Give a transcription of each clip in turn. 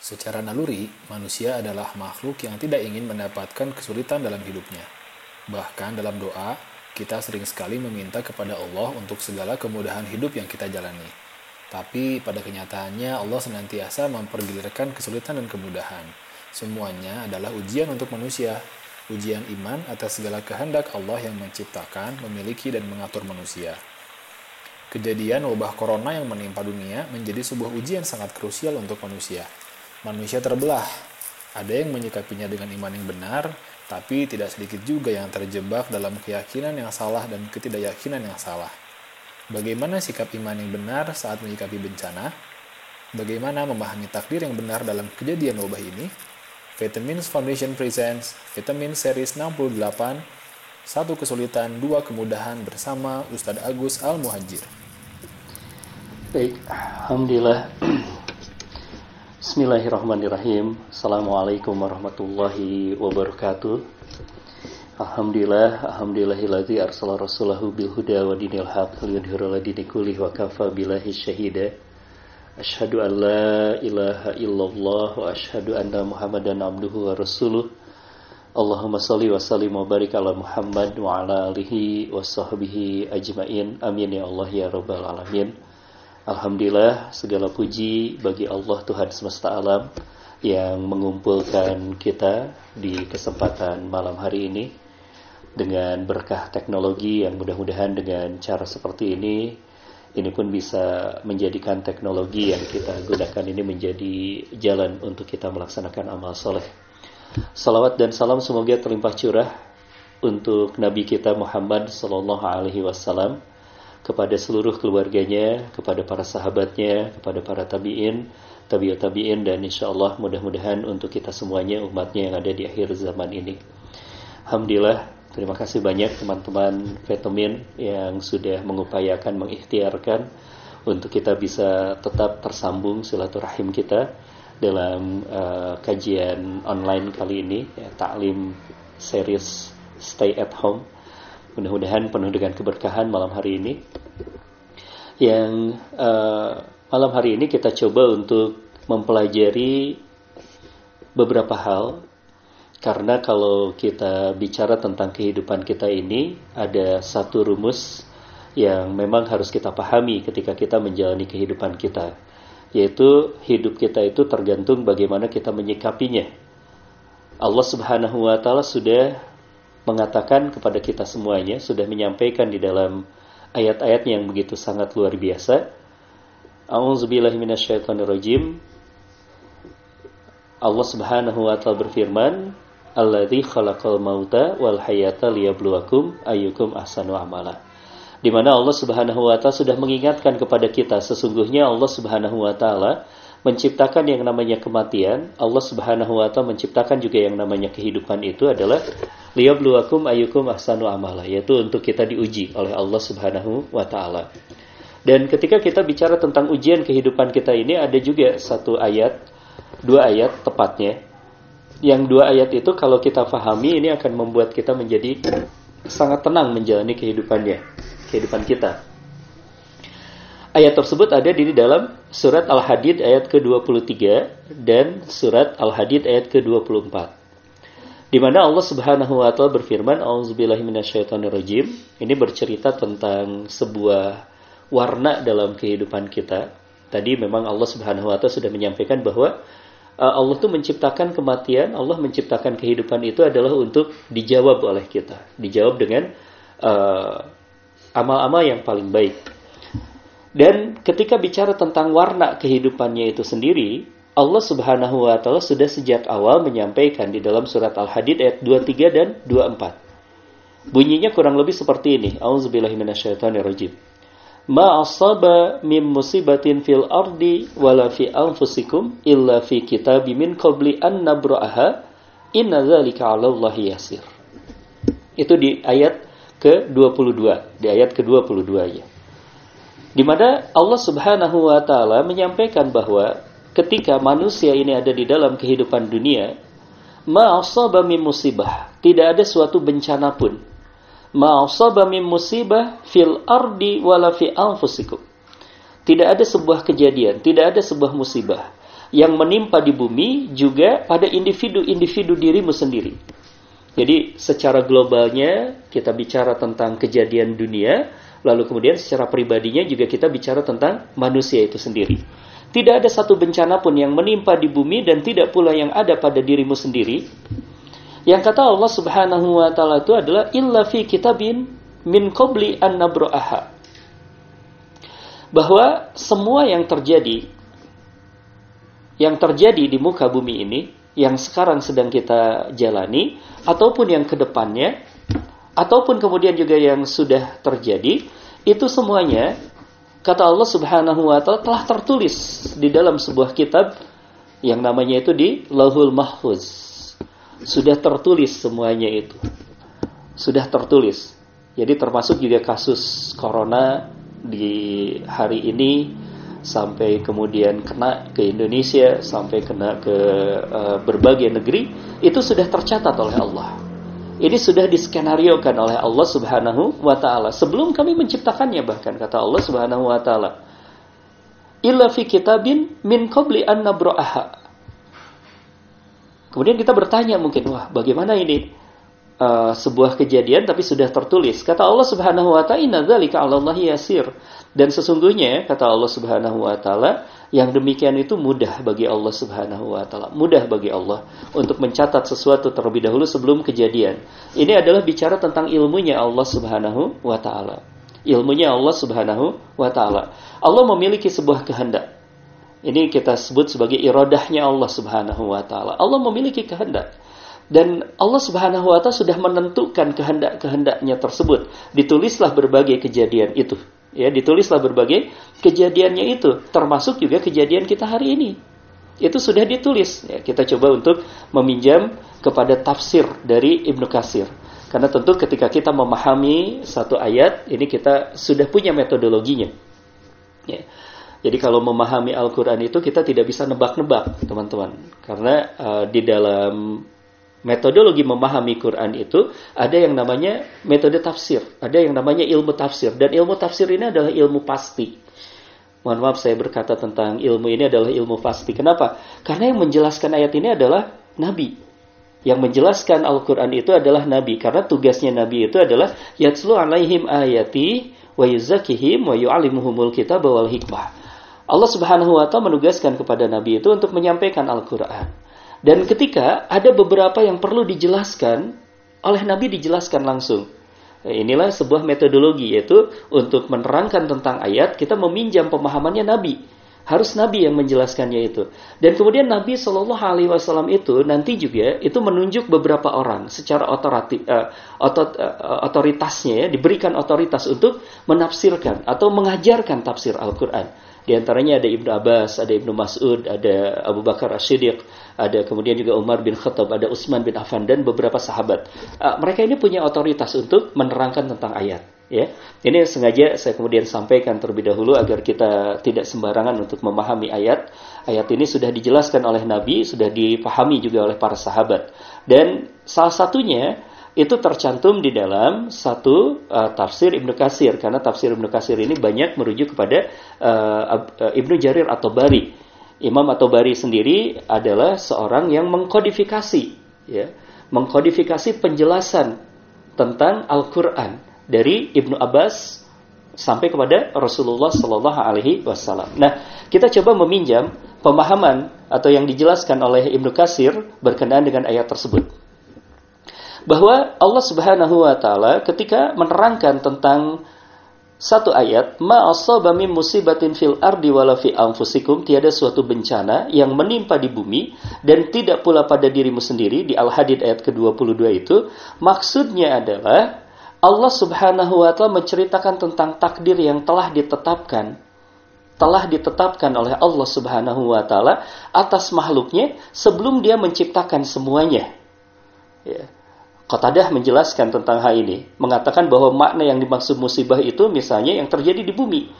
Secara naluri, manusia adalah makhluk yang tidak ingin mendapatkan kesulitan dalam hidupnya. Bahkan dalam doa, kita sering sekali meminta kepada Allah untuk segala kemudahan hidup yang kita jalani. Tapi pada kenyataannya Allah senantiasa mempergilirkan kesulitan dan kemudahan. Semuanya adalah ujian untuk manusia, ujian iman atas segala kehendak Allah yang menciptakan, memiliki, dan mengatur manusia. Kejadian wabah corona yang menimpa dunia menjadi sebuah ujian sangat krusial untuk manusia – manusia terbelah. Ada yang menyikapinya dengan iman yang benar, tapi tidak sedikit juga yang terjebak dalam keyakinan yang salah dan ketidakyakinan yang salah. Bagaimana sikap iman yang benar saat menyikapi bencana? Bagaimana memahami takdir yang benar dalam kejadian wabah ini? Vitamins Foundation presents Vitamin Series 68 Satu Kesulitan, Dua Kemudahan bersama Ustadz Agus Al-Muhajir. Baik, Alhamdulillah Bismillahirrahmanirrahim. Assalamualaikum warahmatullahi wabarakatuh. Alhamdulillah Alhamdulillahilladzi arsala rasulahu bil huda wa dinil haq liyudhhiru ala dini kulli wa kafa billahi syahida Ashhadu an la ilaha illallah wa ashhadu anna Muhammadan abduhu wa rasuluh. Allahumma salli wa sallim wa barik ala Muhammad wa ala alihi wa sahbihi ajmain. Amin ya Allah ya rabbal alamin Alhamdulillah segala puji bagi Allah Tuhan semesta alam yang mengumpulkan kita di kesempatan malam hari ini dengan berkah teknologi yang mudah-mudahan dengan cara seperti ini ini pun bisa menjadikan teknologi yang kita gunakan ini menjadi jalan untuk kita melaksanakan amal soleh. Salawat dan salam semoga terlimpah curah untuk Nabi kita Muhammad Sallallahu Alaihi Wasallam kepada seluruh keluarganya, kepada para sahabatnya, kepada para tabi'in, tabi'ut tabi'in dan insya Allah mudah-mudahan untuk kita semuanya umatnya yang ada di akhir zaman ini. Alhamdulillah, terima kasih banyak teman-teman Vitamin yang sudah mengupayakan, mengikhtiarkan untuk kita bisa tetap tersambung silaturahim kita dalam uh, kajian online kali ini, ya, taklim series Stay at Home Mudah-mudahan penuh dengan keberkahan malam hari ini. Yang uh, malam hari ini kita coba untuk mempelajari beberapa hal karena kalau kita bicara tentang kehidupan kita ini ada satu rumus yang memang harus kita pahami ketika kita menjalani kehidupan kita yaitu hidup kita itu tergantung bagaimana kita menyikapinya. Allah Subhanahu wa taala sudah mengatakan kepada kita semuanya, sudah menyampaikan di dalam ayat-ayat yang begitu sangat luar biasa. A'udzubillahiminasyaitonirrajim. Allah Subhanahu wa taala berfirman, "Alladzi khalaqal mauta wal hayata liyabluwakum ayyukum ahsanu amala." Di mana Allah Subhanahu wa taala sudah mengingatkan kepada kita sesungguhnya Allah Subhanahu wa taala menciptakan yang namanya kematian, Allah Subhanahu wa taala menciptakan juga yang namanya kehidupan itu adalah liyabluwakum ayyukum ahsanu amala, yaitu untuk kita diuji oleh Allah Subhanahu wa taala. Dan ketika kita bicara tentang ujian kehidupan kita ini ada juga satu ayat, dua ayat tepatnya. Yang dua ayat itu kalau kita fahami ini akan membuat kita menjadi sangat tenang menjalani kehidupannya, kehidupan kita. Ayat tersebut ada di dalam surat Al-Hadid ayat ke-23 dan surat Al-Hadid ayat ke-24. Di mana Allah Subhanahu wa taala berfirman, "A'udzubillahi minasyaitonirrajim." Ini bercerita tentang sebuah warna dalam kehidupan kita. Tadi memang Allah Subhanahu wa taala sudah menyampaikan bahwa uh, Allah itu menciptakan kematian, Allah menciptakan kehidupan itu adalah untuk dijawab oleh kita, dijawab dengan uh, amal-amal uh, yang paling baik. Dan ketika bicara tentang warna kehidupannya itu sendiri, Allah Subhanahu wa taala sudah sejak awal menyampaikan di dalam surat Al-Hadid ayat 23 dan 24. Bunyinya kurang lebih seperti ini. Auzubillahi minasyaitonirrajim. Ma asaba min musibatin fil ardi wala fi anfusikum illa fi kitabim min qabli an nabra'aha inna dzalika 'ala Allah yasir. Itu di ayat ke-22, di ayat ke-22 ya. Di mana Allah Subhanahu wa taala menyampaikan bahwa ketika manusia ini ada di dalam kehidupan dunia, ma'asaba min musibah, tidak ada suatu bencana pun. Ma'asaba min musibah fil ardi wala fi anfusikum. Tidak ada sebuah kejadian, tidak ada sebuah musibah, yang menimpa di bumi juga pada individu-individu dirimu sendiri. Jadi secara globalnya kita bicara tentang kejadian dunia, lalu kemudian secara pribadinya juga kita bicara tentang manusia itu sendiri. Tidak ada satu bencana pun yang menimpa di bumi dan tidak pula yang ada pada dirimu sendiri. Yang kata Allah Subhanahu wa taala itu adalah illa fi kitabin min qabli an nabra'aha. Bahwa semua yang terjadi yang terjadi di muka bumi ini yang sekarang sedang kita jalani ataupun yang ke depannya ataupun kemudian juga yang sudah terjadi itu semuanya kata Allah Subhanahu wa taala telah tertulis di dalam sebuah kitab yang namanya itu di Lauhul Mahfuz. Sudah tertulis semuanya itu. Sudah tertulis. Jadi termasuk juga kasus corona di hari ini sampai kemudian kena ke Indonesia, sampai kena ke uh, berbagai negeri, itu sudah tercatat oleh Allah. Ini sudah diskenariokan oleh Allah Subhanahu wa taala sebelum kami menciptakannya bahkan kata Allah Subhanahu wa taala. Illa fi kitabin min qabli an. Kemudian kita bertanya mungkin, wah bagaimana ini? Uh, sebuah kejadian tapi sudah tertulis. Kata Allah Subhanahu wa taala, "Inna Allah yasir." Dan sesungguhnya kata Allah Subhanahu wa taala, yang demikian itu mudah bagi Allah Subhanahu wa taala. Mudah bagi Allah untuk mencatat sesuatu terlebih dahulu sebelum kejadian. Ini adalah bicara tentang ilmunya Allah Subhanahu wa taala. Ilmunya Allah Subhanahu wa taala. Allah memiliki sebuah kehendak. Ini kita sebut sebagai iradahnya Allah Subhanahu wa taala. Allah memiliki kehendak. Dan Allah Subhanahu wa taala sudah menentukan kehendak-kehendaknya tersebut. Ditulislah berbagai kejadian itu Ya, ditulislah berbagai kejadiannya itu, termasuk juga kejadian kita hari ini. Itu sudah ditulis. Ya, kita coba untuk meminjam kepada tafsir dari Ibnu Kasir. Karena tentu ketika kita memahami satu ayat, ini kita sudah punya metodologinya. Ya. Jadi kalau memahami Al-Quran itu kita tidak bisa nebak-nebak, teman-teman. Karena uh, di dalam metodologi memahami Quran itu ada yang namanya metode tafsir, ada yang namanya ilmu tafsir dan ilmu tafsir ini adalah ilmu pasti. Mohon maaf saya berkata tentang ilmu ini adalah ilmu pasti. Kenapa? Karena yang menjelaskan ayat ini adalah nabi. Yang menjelaskan Al-Qur'an itu adalah nabi karena tugasnya nabi itu adalah yatslu alaihim ayati wa yuzakihim wa yu'allimuhumul kitab wal hikmah. Allah Subhanahu wa taala menugaskan kepada nabi itu untuk menyampaikan Al-Qur'an. Dan ketika ada beberapa yang perlu dijelaskan, oleh Nabi dijelaskan langsung. Nah, inilah sebuah metodologi yaitu untuk menerangkan tentang ayat kita meminjam pemahamannya Nabi. Harus Nabi yang menjelaskannya itu. Dan kemudian Nabi Shallallahu Alaihi Wasallam itu nanti juga itu menunjuk beberapa orang secara otorati, uh, otot, uh, otoritasnya ya diberikan otoritas untuk menafsirkan atau mengajarkan tafsir Al-Quran. Di antaranya ada Ibnu Abbas, ada Ibnu Mas'ud, ada Abu Bakar As-Siddiq, ada kemudian juga Umar bin Khattab, ada Utsman bin Affan dan beberapa sahabat. Uh, mereka ini punya otoritas untuk menerangkan tentang ayat. Ya, ini sengaja saya kemudian sampaikan terlebih dahulu agar kita tidak sembarangan untuk memahami ayat. Ayat ini sudah dijelaskan oleh Nabi, sudah dipahami juga oleh para sahabat. Dan salah satunya itu tercantum di dalam satu uh, tafsir Ibnu Kasir karena tafsir Ibnu Kasir ini banyak merujuk kepada uh, Ibnu Jarir atau Bari. Imam atau Bari sendiri adalah seorang yang mengkodifikasi ya, mengkodifikasi penjelasan tentang Al-Qur'an dari Ibnu Abbas sampai kepada Rasulullah Shallallahu alaihi wasallam. Nah, kita coba meminjam pemahaman atau yang dijelaskan oleh Ibnu Kasir berkenaan dengan ayat tersebut bahwa Allah Subhanahu wa taala ketika menerangkan tentang satu ayat, ma asaba min musibatin fil ardi wala fi anfusikum, tiada suatu bencana yang menimpa di bumi dan tidak pula pada dirimu sendiri di Al-Hadid ayat ke-22 itu, maksudnya adalah Allah Subhanahu wa taala menceritakan tentang takdir yang telah ditetapkan telah ditetapkan oleh Allah Subhanahu wa taala atas makhluknya sebelum dia menciptakan semuanya. Ya. Qatadah menjelaskan tentang hal ini, mengatakan bahwa makna yang dimaksud musibah itu misalnya yang terjadi di bumi.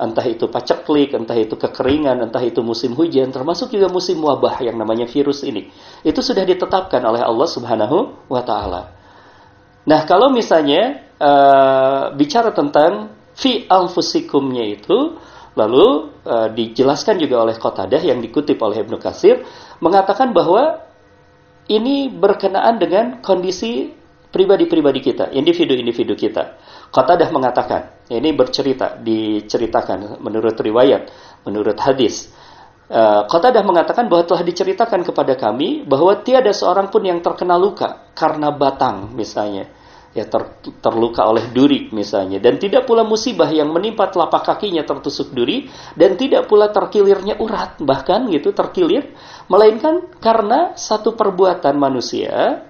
Entah itu paceklik, entah itu kekeringan, entah itu musim hujan, termasuk juga musim wabah yang namanya virus ini. Itu sudah ditetapkan oleh Allah Subhanahu wa taala. Nah, kalau misalnya uh, bicara tentang fi anfusikumnya itu, Lalu uh, dijelaskan juga oleh Qatadah yang dikutip oleh Ibnu Katsir mengatakan bahwa ini berkenaan dengan kondisi pribadi-pribadi kita, individu-individu kita. Qatadah mengatakan, ini bercerita, diceritakan menurut riwayat, menurut hadis. Uh, Qatadah mengatakan bahwa telah diceritakan kepada kami bahwa tiada seorang pun yang terkena luka karena batang misalnya ya ter, terluka oleh duri misalnya dan tidak pula musibah yang menimpa telapak kakinya tertusuk duri dan tidak pula terkilirnya urat bahkan gitu terkilir melainkan karena satu perbuatan manusia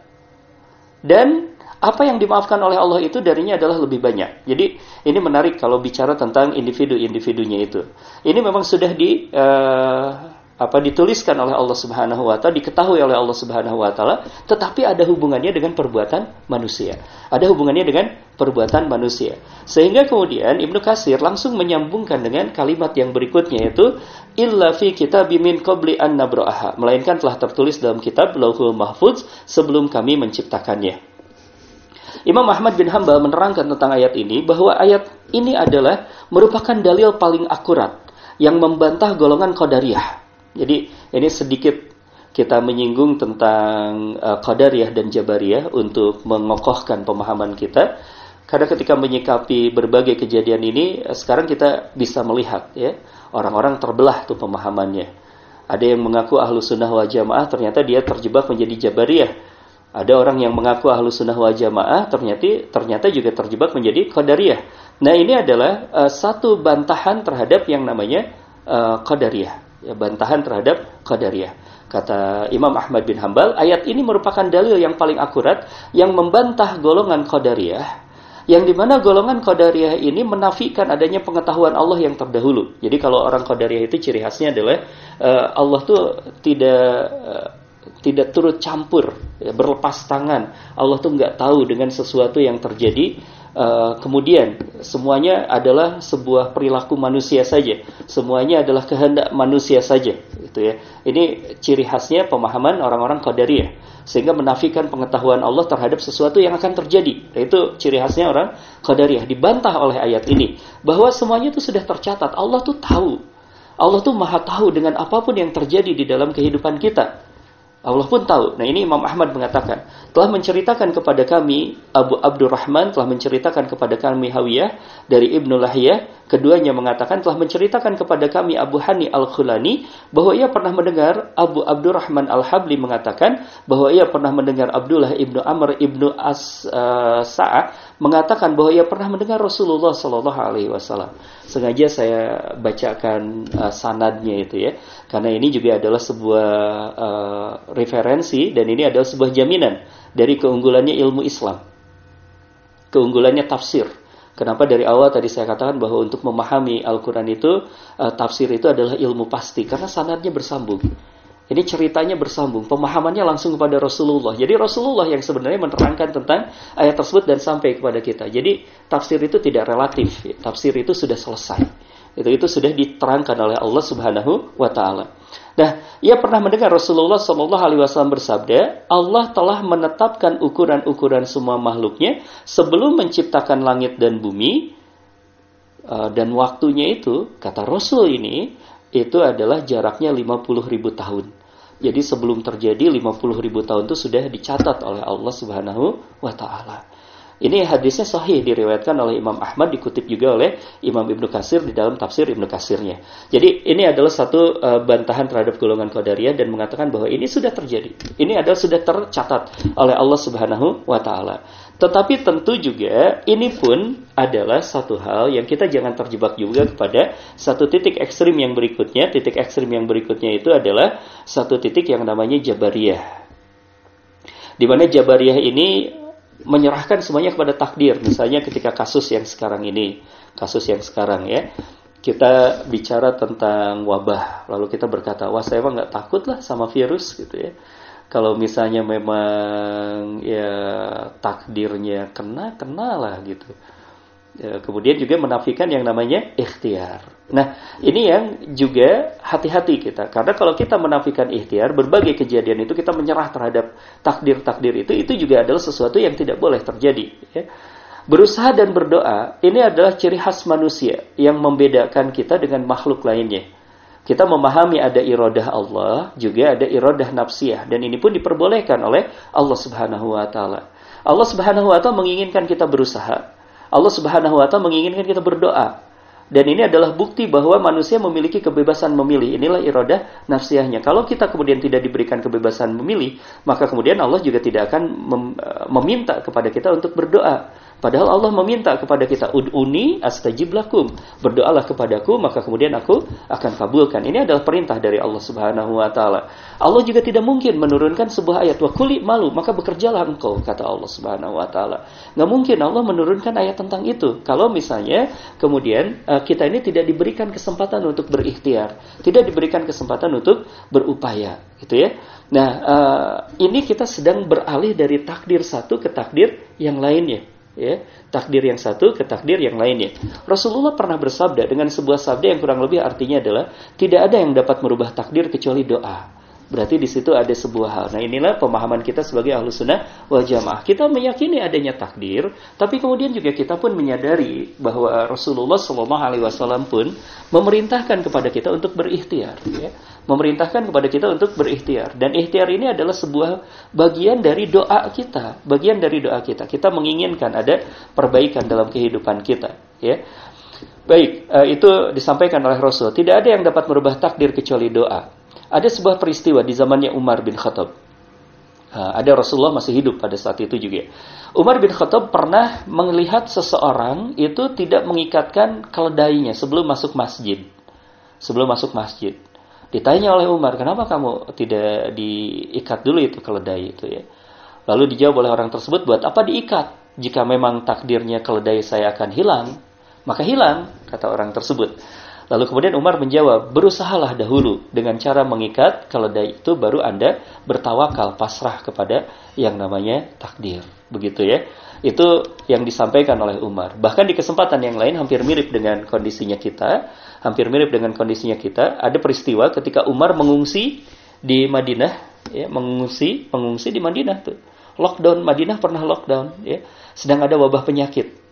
dan apa yang dimaafkan oleh Allah itu darinya adalah lebih banyak. Jadi ini menarik kalau bicara tentang individu-individunya itu. Ini memang sudah di uh, apa dituliskan oleh Allah Subhanahu wa taala, diketahui oleh Allah Subhanahu wa taala, tetapi ada hubungannya dengan perbuatan manusia. Ada hubungannya dengan perbuatan manusia. Sehingga kemudian Ibnu Kasir langsung menyambungkan dengan kalimat yang berikutnya yaitu illa fi kitabi min qabli an nabra'aha, melainkan telah tertulis dalam kitab Lauhul Mahfuz sebelum kami menciptakannya. Imam Ahmad bin Hambal menerangkan tentang ayat ini bahwa ayat ini adalah merupakan dalil paling akurat yang membantah golongan Qadariyah jadi ini sedikit kita menyinggung tentang uh, Qadariyah dan Jabariyah untuk mengokohkan pemahaman kita. Karena ketika menyikapi berbagai kejadian ini, eh, sekarang kita bisa melihat ya orang-orang terbelah tuh pemahamannya. Ada yang mengaku ahlu sunnah wal jamaah, ternyata dia terjebak menjadi Jabariyah. Ada orang yang mengaku ahlu sunnah wal jamaah, ternyata ternyata juga terjebak menjadi Qadariyah. Nah ini adalah uh, satu bantahan terhadap yang namanya uh, Qadariyah ya, bantahan terhadap Qadariyah. Kata Imam Ahmad bin Hambal, ayat ini merupakan dalil yang paling akurat yang membantah golongan Qadariyah yang di mana golongan Qadariyah ini menafikan adanya pengetahuan Allah yang terdahulu. Jadi kalau orang Qadariyah itu ciri khasnya adalah uh, Allah tuh tidak uh, tidak turut campur, ya, berlepas tangan. Allah tuh nggak tahu dengan sesuatu yang terjadi Uh, kemudian semuanya adalah sebuah perilaku manusia saja, semuanya adalah kehendak manusia saja, gitu ya. Ini ciri khasnya pemahaman orang-orang Qadariyah, sehingga menafikan pengetahuan Allah terhadap sesuatu yang akan terjadi. Itu ciri khasnya orang Qadariyah. Dibantah oleh ayat ini bahwa semuanya itu sudah tercatat. Allah tuh tahu. Allah tuh maha tahu dengan apa pun yang terjadi di dalam kehidupan kita. Allah pun tahu. Nah ini Imam Ahmad mengatakan, telah menceritakan kepada kami, Abu Abdurrahman telah menceritakan kepada kami Hawiyah dari Ibnu Lahiyah, keduanya mengatakan telah menceritakan kepada kami Abu Hani Al-Khulani, bahwa ia pernah mendengar Abu Abdurrahman Al-Habli mengatakan, bahwa ia pernah mendengar Abdullah Ibnu Amr Ibnu As uh, Sa'ah mengatakan bahwa ia pernah mendengar Rasulullah Shallallahu Alaihi Wasallam. Sengaja saya bacakan uh, sanadnya itu ya, karena ini juga adalah sebuah uh, referensi dan ini adalah sebuah jaminan dari keunggulannya ilmu Islam. Keunggulannya tafsir. Kenapa dari awal tadi saya katakan bahwa untuk memahami Al-Quran itu, uh, tafsir itu adalah ilmu pasti. Karena sanadnya bersambung. Ini ceritanya bersambung, pemahamannya langsung kepada Rasulullah. Jadi Rasulullah yang sebenarnya menerangkan tentang ayat tersebut dan sampai kepada kita. Jadi tafsir itu tidak relatif, tafsir itu sudah selesai. Itu itu sudah diterangkan oleh Allah Subhanahu wa taala. Nah, ia pernah mendengar Rasulullah Shallallahu alaihi wasallam bersabda, Allah telah menetapkan ukuran-ukuran semua makhluknya sebelum menciptakan langit dan bumi eh, dan waktunya itu kata Rasul ini itu adalah jaraknya 50 ribu tahun. Jadi sebelum terjadi 50 ribu tahun itu sudah dicatat oleh Allah Subhanahu wa taala. Ini hadisnya sahih diriwayatkan oleh Imam Ahmad dikutip juga oleh Imam Ibnu Kasir di dalam tafsir Ibnu Kasirnya. Jadi ini adalah satu uh, bantahan terhadap golongan Qadariyah dan mengatakan bahwa ini sudah terjadi. Ini adalah sudah tercatat oleh Allah Subhanahu wa taala. Tetapi tentu juga ini pun adalah satu hal yang kita jangan terjebak juga kepada satu titik ekstrim yang berikutnya. Titik ekstrim yang berikutnya itu adalah satu titik yang namanya Jabariyah. Di mana Jabariyah ini menyerahkan semuanya kepada takdir. Misalnya ketika kasus yang sekarang ini, kasus yang sekarang ya, kita bicara tentang wabah, lalu kita berkata, wah saya emang nggak takut lah sama virus gitu ya. Kalau misalnya memang ya takdirnya kena, kena lah gitu. Ya, kemudian juga menafikan yang namanya ikhtiar. Nah, ini yang juga hati-hati kita. Karena kalau kita menafikan ikhtiar, berbagai kejadian itu kita menyerah terhadap takdir-takdir itu, itu juga adalah sesuatu yang tidak boleh terjadi. Ya. Berusaha dan berdoa ini adalah ciri khas manusia yang membedakan kita dengan makhluk lainnya. Kita memahami ada irodah Allah, juga ada irodah nafsiyah dan ini pun diperbolehkan oleh Allah Subhanahu wa taala. Allah Subhanahu wa taala menginginkan kita berusaha. Allah Subhanahu wa taala menginginkan kita berdoa. Dan ini adalah bukti bahwa manusia memiliki kebebasan memilih. Inilah irodah nafsiyahnya. Kalau kita kemudian tidak diberikan kebebasan memilih, maka kemudian Allah juga tidak akan meminta kepada kita untuk berdoa. Padahal Allah meminta kepada kita ud'uni astajib lakum. Berdoalah kepadaku maka kemudian aku akan kabulkan. Ini adalah perintah dari Allah Subhanahu wa taala. Allah juga tidak mungkin menurunkan sebuah ayat wa kuli malu maka bekerjalah engkau kata Allah Subhanahu wa taala. Nggak mungkin Allah menurunkan ayat tentang itu. Kalau misalnya kemudian uh, kita ini tidak diberikan kesempatan untuk berikhtiar, tidak diberikan kesempatan untuk berupaya, gitu ya. Nah, uh, ini kita sedang beralih dari takdir satu ke takdir yang lainnya ya takdir yang satu ke takdir yang lainnya. Rasulullah pernah bersabda dengan sebuah sabda yang kurang lebih artinya adalah tidak ada yang dapat merubah takdir kecuali doa. Berarti di situ ada sebuah hal. Nah inilah pemahaman kita sebagai ahlu sunnah wal jamaah. Kita meyakini adanya takdir, tapi kemudian juga kita pun menyadari bahwa Rasulullah Shallallahu Alaihi Wasallam pun memerintahkan kepada kita untuk berikhtiar. Ya. Memerintahkan kepada kita untuk berikhtiar. Dan ikhtiar ini adalah sebuah bagian dari doa kita. Bagian dari doa kita. Kita menginginkan ada perbaikan dalam kehidupan kita. Ya. Baik, eh, itu disampaikan oleh Rasul. Tidak ada yang dapat merubah takdir kecuali doa. Ada sebuah peristiwa di zamannya Umar bin Khattab. ada Rasulullah masih hidup pada saat itu juga. Umar bin Khattab pernah melihat seseorang itu tidak mengikatkan keledainya sebelum masuk masjid. Sebelum masuk masjid. Ditanya oleh Umar, kenapa kamu tidak diikat dulu itu keledai itu ya? Lalu dijawab oleh orang tersebut, buat apa diikat? Jika memang takdirnya keledai saya akan hilang, maka hilang, kata orang tersebut. Lalu kemudian Umar menjawab, berusahalah dahulu dengan cara mengikat keledai itu baru Anda bertawakal pasrah kepada yang namanya takdir. Begitu ya. Itu yang disampaikan oleh Umar. Bahkan di kesempatan yang lain hampir mirip dengan kondisinya kita, hampir mirip dengan kondisinya kita, ada peristiwa ketika Umar mengungsi di Madinah, ya, mengungsi, mengungsi di Madinah tuh. Lockdown Madinah pernah lockdown, ya. Sedang ada wabah penyakit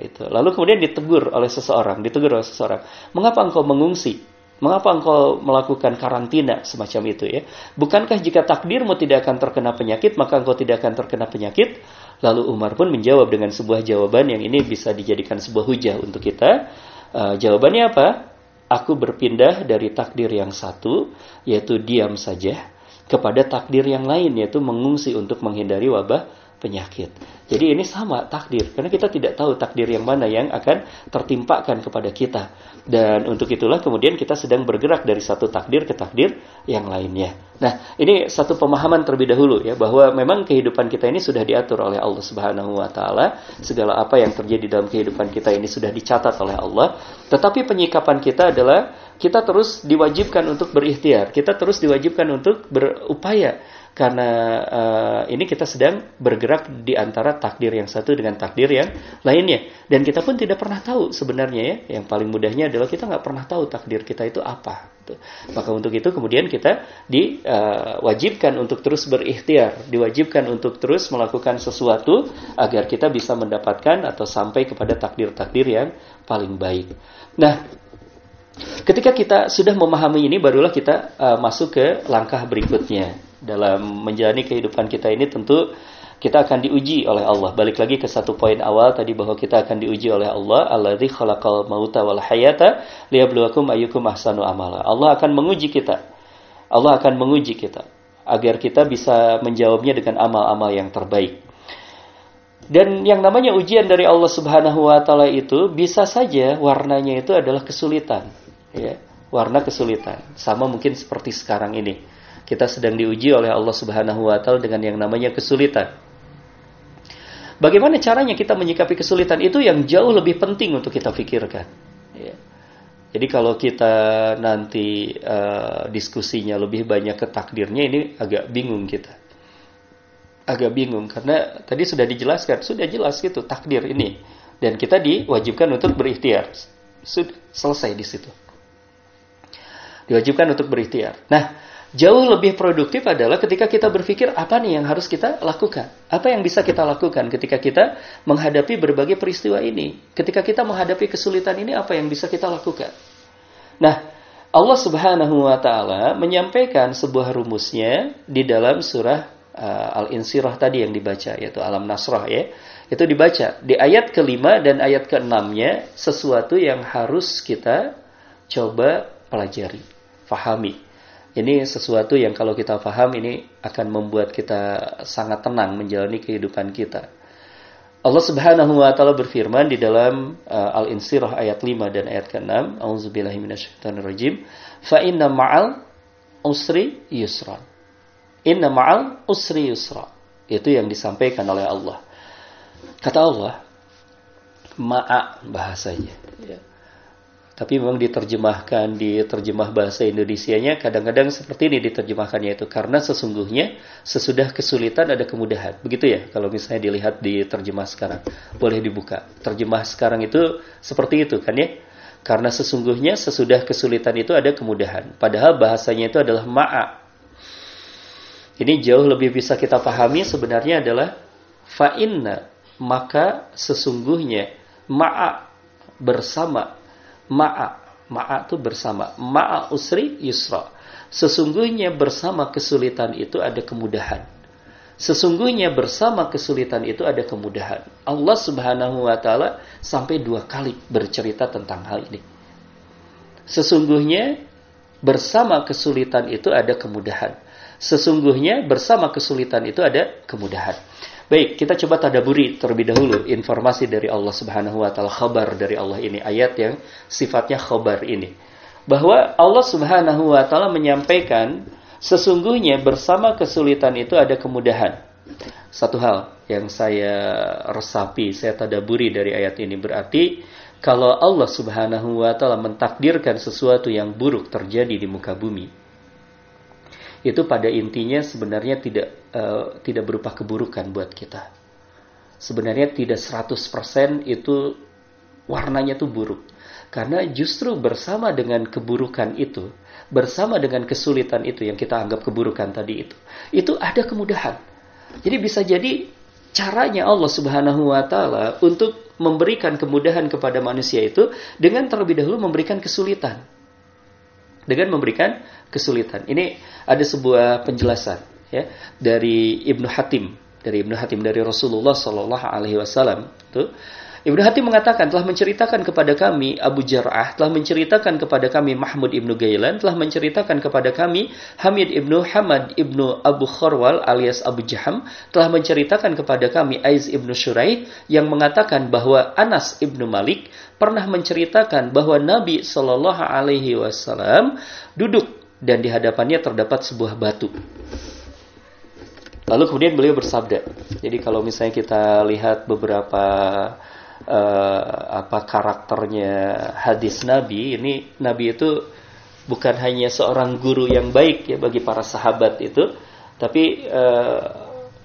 itu. Lalu kemudian ditegur oleh seseorang, ditegur oleh seseorang. Mengapa engkau mengungsi? Mengapa engkau melakukan karantina semacam itu ya? Bukankah jika takdirmu tidak akan terkena penyakit, maka engkau tidak akan terkena penyakit? Lalu Umar pun menjawab dengan sebuah jawaban yang ini bisa dijadikan sebuah hujah untuk kita. Uh, jawabannya apa? Aku berpindah dari takdir yang satu, yaitu diam saja, kepada takdir yang lain, yaitu mengungsi untuk menghindari wabah penyakit. Jadi ini sama takdir, karena kita tidak tahu takdir yang mana yang akan tertimpakan kepada kita. Dan untuk itulah kemudian kita sedang bergerak dari satu takdir ke takdir yang lainnya. Nah, ini satu pemahaman terlebih dahulu ya bahwa memang kehidupan kita ini sudah diatur oleh Allah Subhanahu wa taala. Segala apa yang terjadi dalam kehidupan kita ini sudah dicatat oleh Allah. Tetapi penyikapan kita adalah kita terus diwajibkan untuk berikhtiar, kita terus diwajibkan untuk berupaya karena uh, ini kita sedang bergerak di antara takdir yang satu dengan takdir yang lainnya. Dan kita pun tidak pernah tahu sebenarnya ya. Yang paling mudahnya adalah kita nggak pernah tahu takdir kita itu apa. Maka untuk itu kemudian kita diwajibkan uh, untuk terus berikhtiar. Diwajibkan untuk terus melakukan sesuatu agar kita bisa mendapatkan atau sampai kepada takdir-takdir yang paling baik. Nah Ketika kita sudah memahami ini, barulah kita uh, masuk ke langkah berikutnya dalam menjalani kehidupan kita ini tentu kita akan diuji oleh Allah. Balik lagi ke satu poin awal tadi bahwa kita akan diuji oleh Allah. Alladzi khalaqal mauta wal hayata liyabluwakum ayyukum ahsanu amala. Allah akan menguji kita. Allah akan menguji kita agar kita bisa menjawabnya dengan amal-amal yang terbaik. Dan yang namanya ujian dari Allah Subhanahu wa taala itu bisa saja warnanya itu adalah kesulitan, ya. Warna kesulitan. Sama mungkin seperti sekarang ini kita sedang diuji oleh Allah Subhanahu wa taala dengan yang namanya kesulitan. Bagaimana caranya kita menyikapi kesulitan itu yang jauh lebih penting untuk kita pikirkan. Ya. Jadi kalau kita nanti uh, diskusinya lebih banyak ke takdirnya ini agak bingung kita. Agak bingung karena tadi sudah dijelaskan, sudah jelas gitu takdir ini dan kita diwajibkan untuk berikhtiar. Sudah selesai di situ. Diwajibkan untuk berikhtiar. Nah, Jauh lebih produktif adalah ketika kita berpikir apa nih yang harus kita lakukan. Apa yang bisa kita lakukan ketika kita menghadapi berbagai peristiwa ini. Ketika kita menghadapi kesulitan ini apa yang bisa kita lakukan. Nah, Allah Subhanahu wa taala menyampaikan sebuah rumusnya di dalam surah uh, Al-Insirah tadi yang dibaca yaitu Alam Nasrah ya. Itu dibaca di ayat kelima dan ayat keenamnya sesuatu yang harus kita coba pelajari, fahami. Ini sesuatu yang kalau kita paham ini akan membuat kita sangat tenang menjalani kehidupan kita. Allah Subhanahu wa taala berfirman di dalam uh, Al-Insirah ayat 5 dan ayat ke-6, A'udzubillahi minasyaitonirrajim, fa inna ma'al usri yusra. Inna ma'al usri yusra. Itu yang disampaikan oleh Allah. Kata Allah, ma'a bahasanya. Ya tapi memang diterjemahkan di terjemah bahasa Indonesianya kadang-kadang seperti ini diterjemahkannya itu. Karena sesungguhnya sesudah kesulitan ada kemudahan. Begitu ya kalau misalnya dilihat di terjemah sekarang. Boleh dibuka. Terjemah sekarang itu seperti itu kan ya? Karena sesungguhnya sesudah kesulitan itu ada kemudahan. Padahal bahasanya itu adalah ma'a. Ini jauh lebih bisa kita pahami sebenarnya adalah fa'inna maka sesungguhnya ma'a bersama ma'a. Ma'a itu bersama. Ma'a usri yusra. Sesungguhnya bersama kesulitan itu ada kemudahan. Sesungguhnya bersama kesulitan itu ada kemudahan. Allah Subhanahu wa taala sampai dua kali bercerita tentang hal ini. Sesungguhnya bersama kesulitan itu ada kemudahan. Sesungguhnya bersama kesulitan itu ada kemudahan Baik, kita coba tadaburi terlebih dahulu informasi dari Allah Subhanahu wa taala, khabar dari Allah ini, ayat yang sifatnya khabar ini. Bahwa Allah Subhanahu wa taala menyampaikan sesungguhnya bersama kesulitan itu ada kemudahan. Satu hal yang saya resapi, saya tadaburi dari ayat ini berarti kalau Allah Subhanahu wa taala mentakdirkan sesuatu yang buruk terjadi di muka bumi, itu pada intinya sebenarnya tidak uh, tidak berupa keburukan buat kita. Sebenarnya tidak 100% itu warnanya tuh buruk. Karena justru bersama dengan keburukan itu, bersama dengan kesulitan itu yang kita anggap keburukan tadi itu, itu ada kemudahan. Jadi bisa jadi caranya Allah Subhanahu wa taala untuk memberikan kemudahan kepada manusia itu dengan terlebih dahulu memberikan kesulitan. Dengan memberikan kesulitan. Ini ada sebuah penjelasan ya dari Ibnu Hatim dari Ibnu Hatim dari Rasulullah Shallallahu Alaihi Wasallam. Ibnu Hatim mengatakan telah menceritakan kepada kami Abu Jar'ah telah menceritakan kepada kami Mahmud ibnu Gailan telah menceritakan kepada kami Hamid ibnu Hamad ibnu Abu Khorwal alias Abu Jaham telah menceritakan kepada kami Aiz ibnu Shuraih yang mengatakan bahwa Anas ibnu Malik pernah menceritakan bahwa Nabi Shallallahu Alaihi Wasallam duduk dan di hadapannya terdapat sebuah batu. Lalu kemudian beliau bersabda. Jadi kalau misalnya kita lihat beberapa uh, apa karakternya hadis Nabi, ini Nabi itu bukan hanya seorang guru yang baik ya bagi para sahabat itu, tapi uh,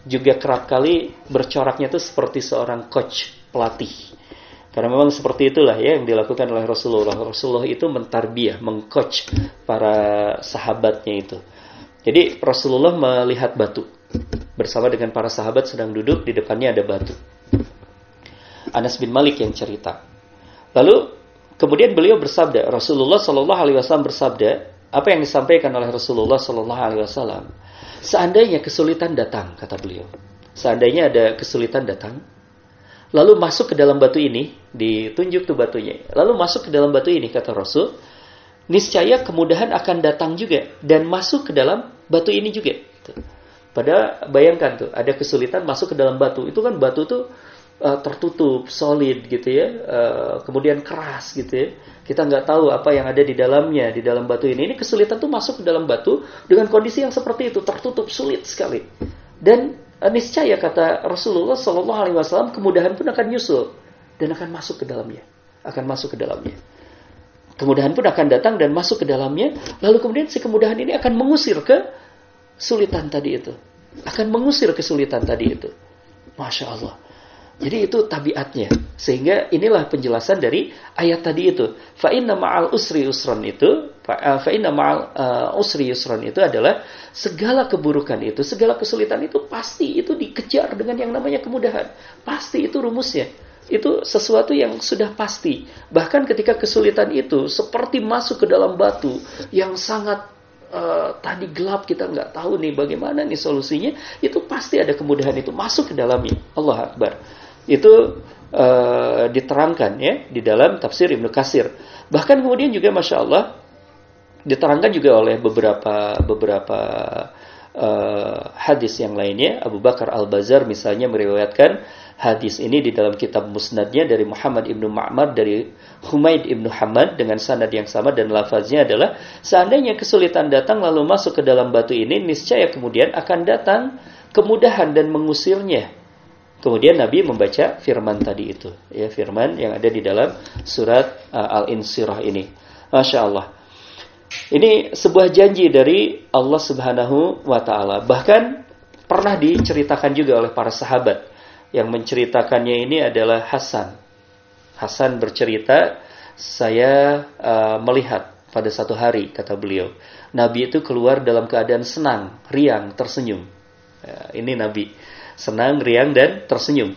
juga kerap kali bercoraknya itu seperti seorang coach pelatih karena memang seperti itulah ya yang dilakukan oleh Rasulullah. Rasulullah itu mentarbiah, mengcoach para sahabatnya itu. Jadi Rasulullah melihat batu bersama dengan para sahabat sedang duduk di depannya ada batu. Anas bin Malik yang cerita. Lalu kemudian beliau bersabda, Rasulullah Shallallahu Alaihi Wasallam bersabda, apa yang disampaikan oleh Rasulullah Shallallahu Alaihi Wasallam? Seandainya kesulitan datang, kata beliau. Seandainya ada kesulitan datang, lalu masuk ke dalam batu ini, ditunjuk tuh batunya. Lalu masuk ke dalam batu ini kata Rasul, niscaya kemudahan akan datang juga dan masuk ke dalam batu ini juga. Pada bayangkan tuh ada kesulitan masuk ke dalam batu. Itu kan batu tuh uh, tertutup, solid gitu ya, uh, kemudian keras gitu ya. Kita nggak tahu apa yang ada di dalamnya di dalam batu ini. Ini kesulitan tuh masuk ke dalam batu dengan kondisi yang seperti itu, tertutup sulit sekali. Dan Eh, niscaya kata Rasulullah Shallallahu Alaihi Wasallam kemudahan pun akan nyusul dan akan masuk ke dalamnya, akan masuk ke dalamnya. Kemudahan pun akan datang dan masuk ke dalamnya, lalu kemudian si kemudahan ini akan mengusir ke sulitan tadi itu, akan mengusir kesulitan tadi itu. Masya Allah. Jadi itu tabiatnya. Sehingga inilah penjelasan dari ayat tadi itu. Fa inna ma'al usri usron itu, fa inna ma'al uh, usri usron itu adalah segala keburukan itu, segala kesulitan itu pasti itu dikejar dengan yang namanya kemudahan. Pasti itu rumusnya. Itu sesuatu yang sudah pasti. Bahkan ketika kesulitan itu seperti masuk ke dalam batu yang sangat uh, tadi gelap kita nggak tahu nih bagaimana nih solusinya, itu pasti ada kemudahan itu masuk ke dalamnya. Allah Akbar. Itu uh, diterangkan ya di dalam tafsir Ibnu Kasir. Bahkan kemudian juga masya Allah diterangkan juga oleh beberapa beberapa uh, hadis yang lainnya. Abu Bakar Al Bazar misalnya meriwayatkan hadis ini di dalam kitab musnadnya dari Muhammad ibnu Ma'mar dari Humaid ibnu Hamad dengan sanad yang sama dan lafaznya adalah seandainya kesulitan datang lalu masuk ke dalam batu ini niscaya kemudian akan datang kemudahan dan mengusirnya Kemudian Nabi membaca firman tadi itu, ya firman yang ada di dalam surat uh, Al-Insirah ini. Masya Allah. Ini sebuah janji dari Allah Subhanahu wa taala. Bahkan pernah diceritakan juga oleh para sahabat. Yang menceritakannya ini adalah Hasan. Hasan bercerita, saya uh, melihat pada satu hari kata beliau, Nabi itu keluar dalam keadaan senang, riang, tersenyum. Ya, ini Nabi senang, riang dan tersenyum.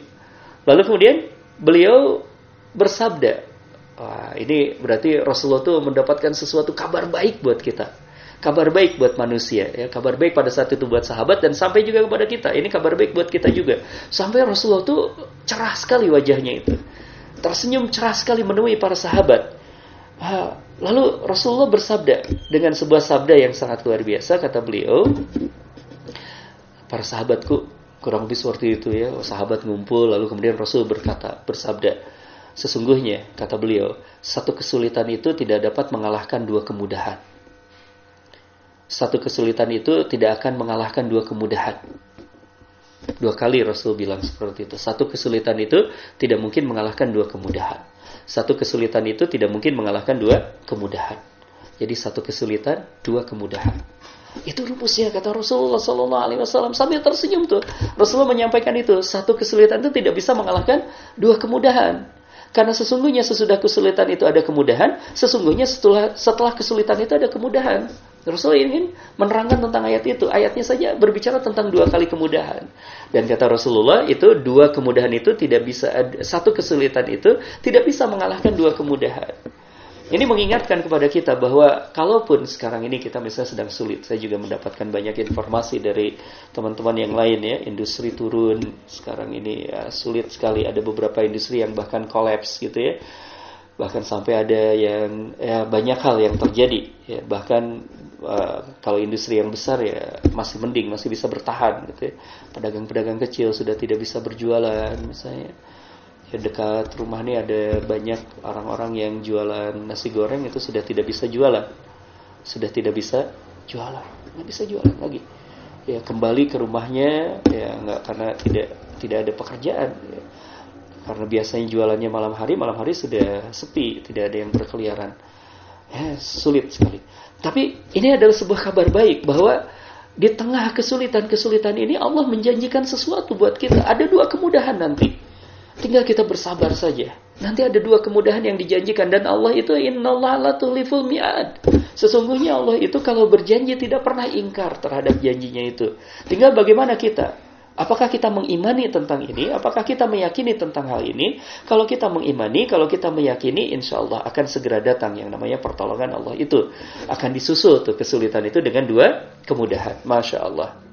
Lalu kemudian beliau bersabda, Wah, ini berarti Rasulullah itu mendapatkan sesuatu kabar baik buat kita. Kabar baik buat manusia, ya. Kabar baik pada saat itu buat sahabat dan sampai juga kepada kita. Ini kabar baik buat kita juga. Sampai Rasulullah itu cerah sekali wajahnya itu. Tersenyum cerah sekali menemui para sahabat. Lalu Rasulullah bersabda dengan sebuah sabda yang sangat luar biasa kata beliau, para sahabatku, kurang lebih seperti itu ya. Sahabat ngumpul lalu kemudian Rasul berkata bersabda sesungguhnya kata beliau satu kesulitan itu tidak dapat mengalahkan dua kemudahan. Satu kesulitan itu tidak akan mengalahkan dua kemudahan. Dua kali Rasul bilang seperti itu. Satu kesulitan itu tidak mungkin mengalahkan dua kemudahan. Satu kesulitan itu tidak mungkin mengalahkan dua kemudahan. Jadi satu kesulitan dua kemudahan itu rumusnya kata Rasulullah Sallallahu Alaihi Wasallam sambil tersenyum tuh. Rasulullah menyampaikan itu satu kesulitan itu tidak bisa mengalahkan dua kemudahan. Karena sesungguhnya sesudah kesulitan itu ada kemudahan, sesungguhnya setelah setelah kesulitan itu ada kemudahan. Rasulullah ingin menerangkan tentang ayat itu. Ayatnya saja berbicara tentang dua kali kemudahan. Dan kata Rasulullah itu dua kemudahan itu tidak bisa satu kesulitan itu tidak bisa mengalahkan dua kemudahan. Ini mengingatkan kepada kita bahwa kalaupun sekarang ini kita misalnya sedang sulit, saya juga mendapatkan banyak informasi dari teman-teman yang lain ya, industri turun sekarang ini ya, sulit sekali. Ada beberapa industri yang bahkan kolaps gitu ya, bahkan sampai ada yang ya banyak hal yang terjadi. Ya, bahkan uh, kalau industri yang besar ya masih mending, masih bisa bertahan gitu ya. Pedagang-pedagang kecil sudah tidak bisa berjualan misalnya dekat rumah ini ada banyak orang-orang yang jualan nasi goreng itu sudah tidak bisa jualan. Sudah tidak bisa jualan. Nggak bisa jualan lagi. Ya kembali ke rumahnya ya nggak karena tidak tidak ada pekerjaan ya. karena biasanya jualannya malam hari malam hari sudah sepi tidak ada yang berkeliaran. Ya sulit sekali. Tapi ini adalah sebuah kabar baik bahwa di tengah kesulitan-kesulitan ini Allah menjanjikan sesuatu buat kita. Ada dua kemudahan nanti Tinggal kita bersabar saja. Nanti ada dua kemudahan yang dijanjikan dan Allah itu innallaha mi'ad. Sesungguhnya Allah itu kalau berjanji tidak pernah ingkar terhadap janjinya itu. Tinggal bagaimana kita? Apakah kita mengimani tentang ini? Apakah kita meyakini tentang hal ini? Kalau kita mengimani, kalau kita meyakini, insya Allah akan segera datang yang namanya pertolongan Allah itu. Akan disusul tuh kesulitan itu dengan dua kemudahan. Masya Allah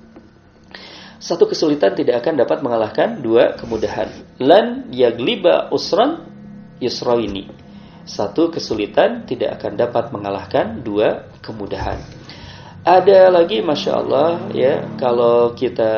satu kesulitan tidak akan dapat mengalahkan dua kemudahan. Lan yagliba usran yusraini. Satu kesulitan tidak akan dapat mengalahkan dua kemudahan. Ada lagi Masya Allah ya kalau kita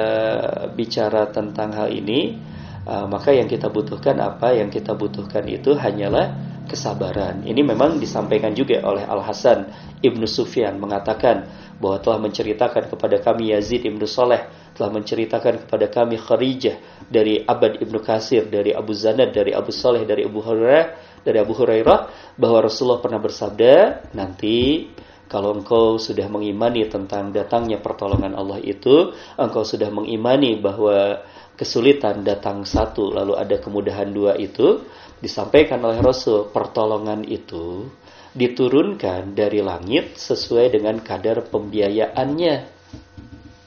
bicara tentang hal ini uh, maka yang kita butuhkan apa yang kita butuhkan itu hanyalah kesabaran. Ini memang disampaikan juga oleh Al Hasan ibnu Sufyan mengatakan bahwa telah menceritakan kepada kami Yazid ibnu Soleh telah menceritakan kepada kami Kharijah dari Abad Ibnu Kasir, dari Abu Zanad, dari Abu Saleh, dari Abu Hurairah, dari Abu Hurairah bahwa Rasulullah pernah bersabda, nanti Kalau engkau sudah mengimani tentang datangnya pertolongan Allah itu, engkau sudah mengimani bahwa kesulitan datang satu lalu ada kemudahan dua itu, disampaikan oleh Rasul, pertolongan itu diturunkan dari langit sesuai dengan kadar pembiayaannya.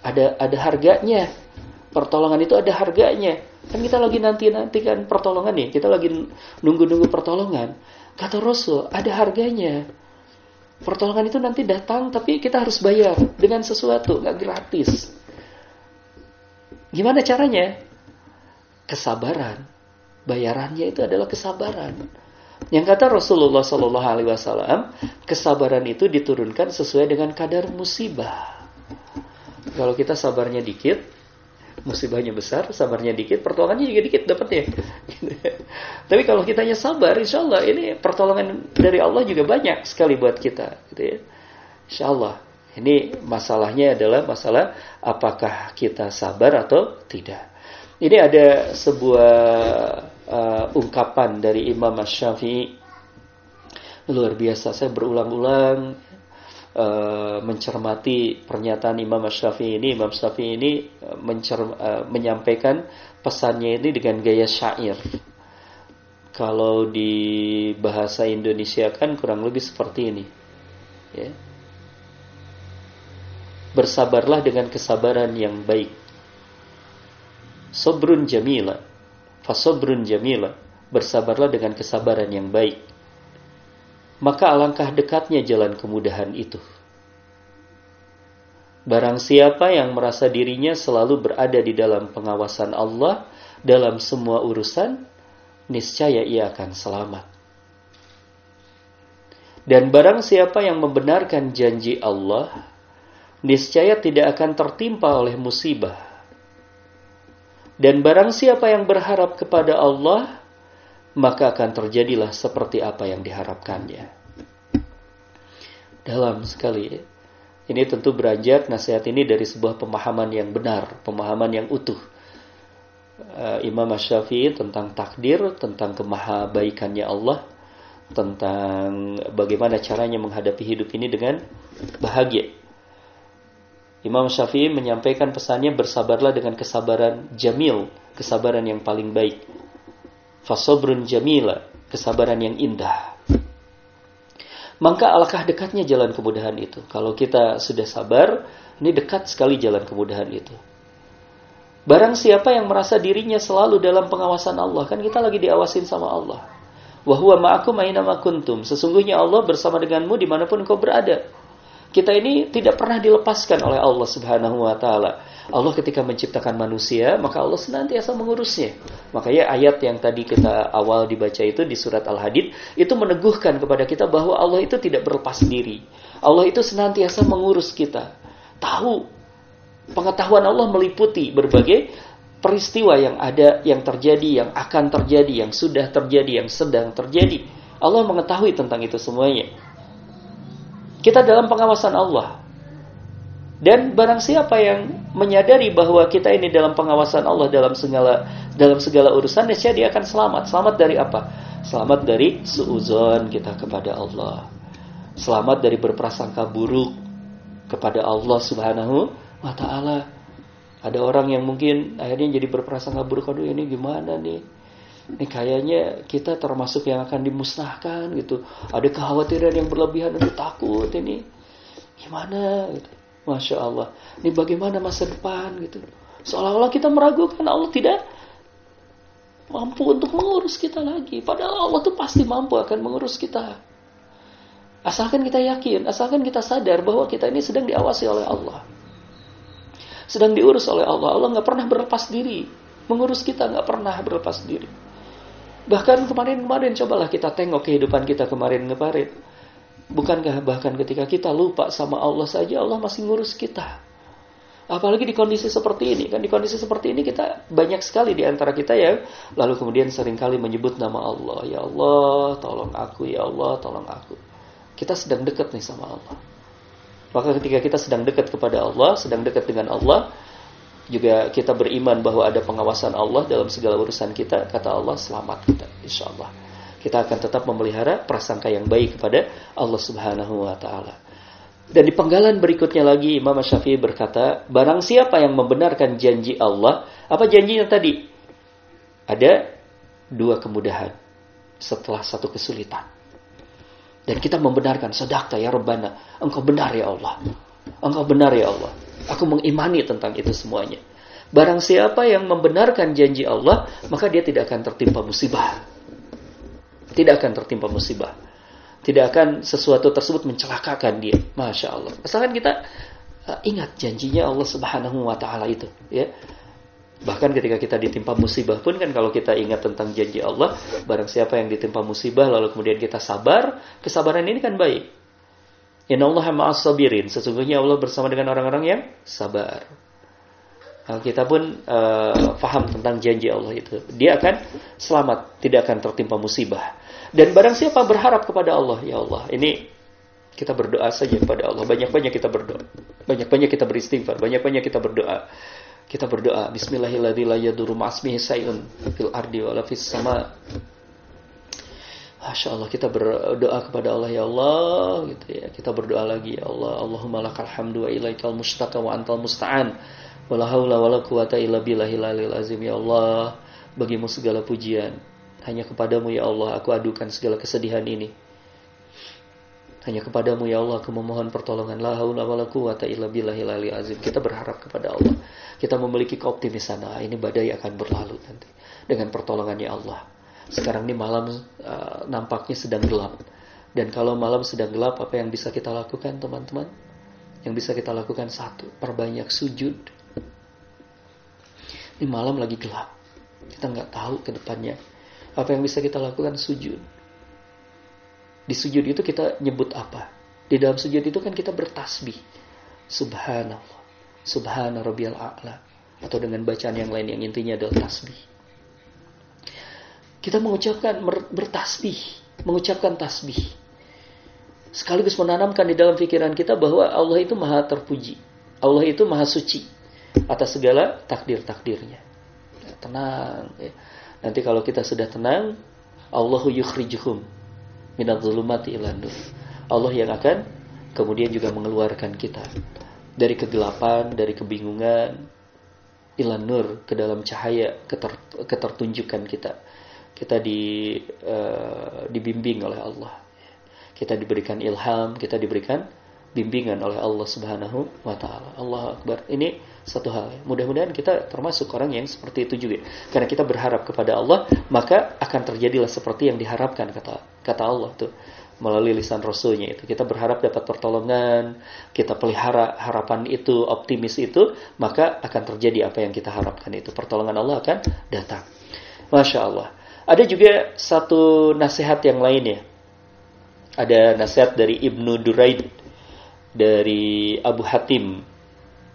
Ada ada harganya. Pertolongan itu ada harganya. Kan kita lagi nanti-nanti kan pertolongan nih, kita lagi nunggu-nunggu pertolongan. Kata Rasul, ada harganya Pertolongan itu nanti datang tapi kita harus bayar dengan sesuatu, nggak gratis. Gimana caranya? Kesabaran. Bayarannya itu adalah kesabaran. Yang kata Rasulullah Shallallahu Alaihi Wasallam, kesabaran itu diturunkan sesuai dengan kadar musibah. Kalau kita sabarnya dikit, musibahnya besar, sabarnya dikit, pertolongannya juga dikit dapat ya. Tapi kalau kitanya sabar, insya Allah ini pertolongan dari Allah juga banyak sekali buat kita. Gitu ya. Insya Allah. Ini masalahnya adalah masalah apakah kita sabar atau tidak. Ini ada sebuah uh, ungkapan dari Imam Syafi'i luar biasa. Saya berulang-ulang uh, mencermati pernyataan Imam Syafi'i ini. Imam Syafi'i ini uh, menyampaikan pesannya ini dengan gaya syair. Kalau di bahasa Indonesia kan kurang lebih seperti ini. Ya. Bersabarlah dengan kesabaran yang baik. Sobrun jamila. Fasobrun jamila. Bersabarlah dengan kesabaran yang baik maka alangkah dekatnya jalan kemudahan itu. Barang siapa yang merasa dirinya selalu berada di dalam pengawasan Allah dalam semua urusan, niscaya ia akan selamat. Dan barang siapa yang membenarkan janji Allah, niscaya tidak akan tertimpa oleh musibah. Dan barang siapa yang berharap kepada Allah, maka akan terjadilah seperti apa yang diharapkannya. Dalam sekali. Ini tentu beranjak nasihat ini dari sebuah pemahaman yang benar, pemahaman yang utuh. Uh, Imam Syafi'i tentang takdir, tentang kemahabaikannya Allah, tentang bagaimana caranya menghadapi hidup ini dengan bahagia. Imam Syafi'i menyampaikan pesannya bersabarlah dengan kesabaran jamil, kesabaran yang paling baik fasobrun jamila, kesabaran yang indah. Maka alangkah dekatnya jalan kemudahan itu. Kalau kita sudah sabar, ini dekat sekali jalan kemudahan itu. Barang siapa yang merasa dirinya selalu dalam pengawasan Allah, kan kita lagi diawasin sama Allah. Wahwa ma'akum aina kuntum. Sesungguhnya Allah bersama denganmu di mana pun kau berada. Kita ini tidak pernah dilepaskan oleh Allah Subhanahu wa taala. Allah ketika menciptakan manusia, maka Allah senantiasa mengurusnya. Makanya ayat yang tadi kita awal dibaca itu di surat Al-Hadid itu meneguhkan kepada kita bahwa Allah itu tidak berlepas diri. Allah itu senantiasa mengurus kita. Tahu pengetahuan Allah meliputi berbagai peristiwa yang ada, yang terjadi, yang akan terjadi, yang sudah terjadi, yang sedang terjadi. Allah mengetahui tentang itu semuanya. Kita dalam pengawasan Allah. Dan barang siapa yang menyadari bahwa kita ini dalam pengawasan Allah dalam segala dalam segala urusan, niscaya dia akan selamat. Selamat dari apa? Selamat dari suuzon kita kepada Allah. Selamat dari berprasangka buruk kepada Allah Subhanahu wa taala. Ada orang yang mungkin akhirnya jadi berprasangka buruk, aduh ini gimana nih? Ini kayaknya kita termasuk yang akan dimusnahkan gitu. Ada kekhawatiran yang berlebihan, aduh takut ini. Gimana gitu Masya Allah. Ini bagaimana masa depan gitu. Seolah-olah kita meragukan Allah tidak mampu untuk mengurus kita lagi. Padahal Allah tuh pasti mampu akan mengurus kita. Asalkan kita yakin, asalkan kita sadar bahwa kita ini sedang diawasi oleh Allah. Sedang diurus oleh Allah. Allah nggak pernah berlepas diri. Mengurus kita nggak pernah berlepas diri. Bahkan kemarin-kemarin cobalah kita tengok kehidupan kita kemarin-kemarin Bukankah bahkan ketika kita lupa sama Allah saja Allah masih ngurus kita. Apalagi di kondisi seperti ini. Kan di kondisi seperti ini kita banyak sekali di antara kita ya. Lalu kemudian sering kali menyebut nama Allah. Ya Allah, tolong aku. Ya Allah, tolong aku. Kita sedang dekat nih sama Allah. Maka ketika kita sedang dekat kepada Allah, sedang dekat dengan Allah, juga kita beriman bahwa ada pengawasan Allah dalam segala urusan kita, kata Allah, selamat kita, insya Allah kita akan tetap memelihara prasangka yang baik kepada Allah Subhanahu wa taala. Dan di penggalan berikutnya lagi Imam Syafi'i berkata, barang siapa yang membenarkan janji Allah, apa janjinya tadi? Ada dua kemudahan setelah satu kesulitan. Dan kita membenarkan, sedakta ya Rabbana, engkau benar ya Allah. Engkau benar ya Allah. Aku mengimani tentang itu semuanya. Barang siapa yang membenarkan janji Allah, maka dia tidak akan tertimpa musibah. Tidak akan tertimpa musibah. Tidak akan sesuatu tersebut mencelakakan dia. Masya Allah. Asalkan kita uh, ingat janjinya Allah Subhanahu wa taala itu, ya. Bahkan ketika kita ditimpa musibah pun kan kalau kita ingat tentang janji Allah, barang siapa yang ditimpa musibah lalu kemudian kita sabar, kesabaran ini kan baik. Inna Allah ma'as sabirin. Sesungguhnya Allah bersama dengan orang-orang yang sabar. Kita pun uh, paham tentang janji Allah itu. Dia akan selamat, tidak akan tertimpa musibah. Dan barang siapa berharap kepada Allah, ya Allah, ini kita berdoa saja kepada Allah. Banyak-banyak kita berdoa. Banyak-banyak kita beristighfar. Banyak-banyak kita berdoa. Kita berdoa. Bismillahirrahmanirrahim. wa fis sama. Masya Allah kita berdoa kepada Allah ya Allah gitu ya kita berdoa lagi ya Allah Allahumma lakal hamdu wa ilaikal mustaqa wa antal musta'an wala haula wala quwata illa billahil azim ya Allah bagimu segala pujian hanya kepadamu ya Allah aku adukan segala kesedihan ini. Hanya kepadamu ya Allah aku memohon pertolongan. La haula wala quwata illa billahil azim. Kita berharap kepada Allah. Kita memiliki keoptimisan. Ah, ini badai akan berlalu nanti dengan pertolongannya Allah. Sekarang ini malam uh, nampaknya sedang gelap. Dan kalau malam sedang gelap, apa yang bisa kita lakukan, teman-teman? Yang bisa kita lakukan satu, perbanyak sujud. Ini malam lagi gelap. Kita nggak tahu ke depannya apa yang bisa kita lakukan sujud. Di sujud itu kita nyebut apa? Di dalam sujud itu kan kita bertasbih. Subhanallah. Subhana rabbiyal a'la. Atau dengan bacaan yang lain yang intinya adalah tasbih. Kita mengucapkan bertasbih. Mengucapkan tasbih. Sekaligus menanamkan di dalam pikiran kita bahwa Allah itu maha terpuji. Allah itu maha suci. Atas segala takdir-takdirnya. Ya, tenang. Ya Nanti kalau kita sudah tenang, Allahu yukhrijuhum minadz zulumati ilan nur. Allah yang akan kemudian juga mengeluarkan kita dari kegelapan, dari kebingungan ilan nur ke dalam cahaya keter, ketertunjukan kita. Kita di uh, dibimbing oleh Allah. Kita diberikan ilham, kita diberikan bimbingan oleh Allah Subhanahu wa taala. Allah Akbar. Ini satu hal. Mudah-mudahan kita termasuk orang yang seperti itu juga. Karena kita berharap kepada Allah, maka akan terjadilah seperti yang diharapkan kata kata Allah tuh melalui lisan Rasulnya itu. Kita berharap dapat pertolongan, kita pelihara harapan itu, optimis itu, maka akan terjadi apa yang kita harapkan itu. Pertolongan Allah akan datang. Masya Allah. Ada juga satu nasihat yang lainnya. Ada nasihat dari Ibnu Duraid, dari Abu Hatim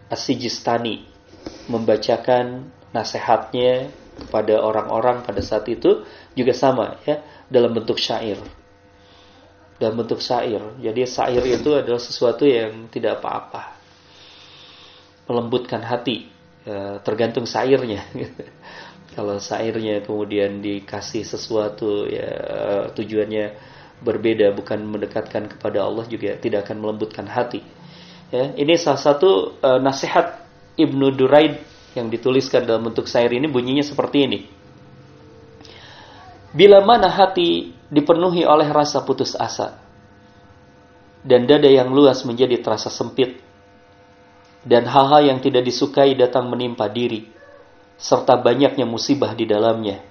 As-Sijistani membacakan nasihatnya kepada orang-orang pada saat itu juga sama ya dalam bentuk syair. Dalam bentuk syair. Jadi syair itu adalah sesuatu yang tidak apa-apa. Melembutkan hati ya, tergantung syairnya kalau syairnya kemudian dikasih sesuatu ya tujuannya berbeda bukan mendekatkan kepada Allah juga tidak akan melembutkan hati Ya, ini salah satu uh, nasihat Ibnu Duraid yang dituliskan dalam bentuk syair ini bunyinya seperti ini. Bila mana hati dipenuhi oleh rasa putus asa dan dada yang luas menjadi terasa sempit dan hal-hal yang tidak disukai datang menimpa diri serta banyaknya musibah di dalamnya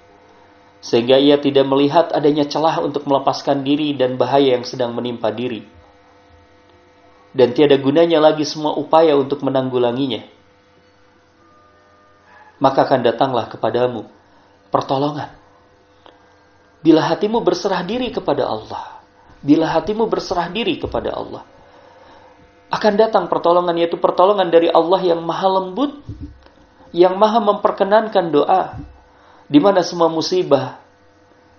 sehingga ia tidak melihat adanya celah untuk melepaskan diri dan bahaya yang sedang menimpa diri dan tiada gunanya lagi semua upaya untuk menanggulanginya. Maka akan datanglah kepadamu pertolongan. Bila hatimu berserah diri kepada Allah, bila hatimu berserah diri kepada Allah, akan datang pertolongan yaitu pertolongan dari Allah yang maha lembut, yang maha memperkenankan doa, di mana semua musibah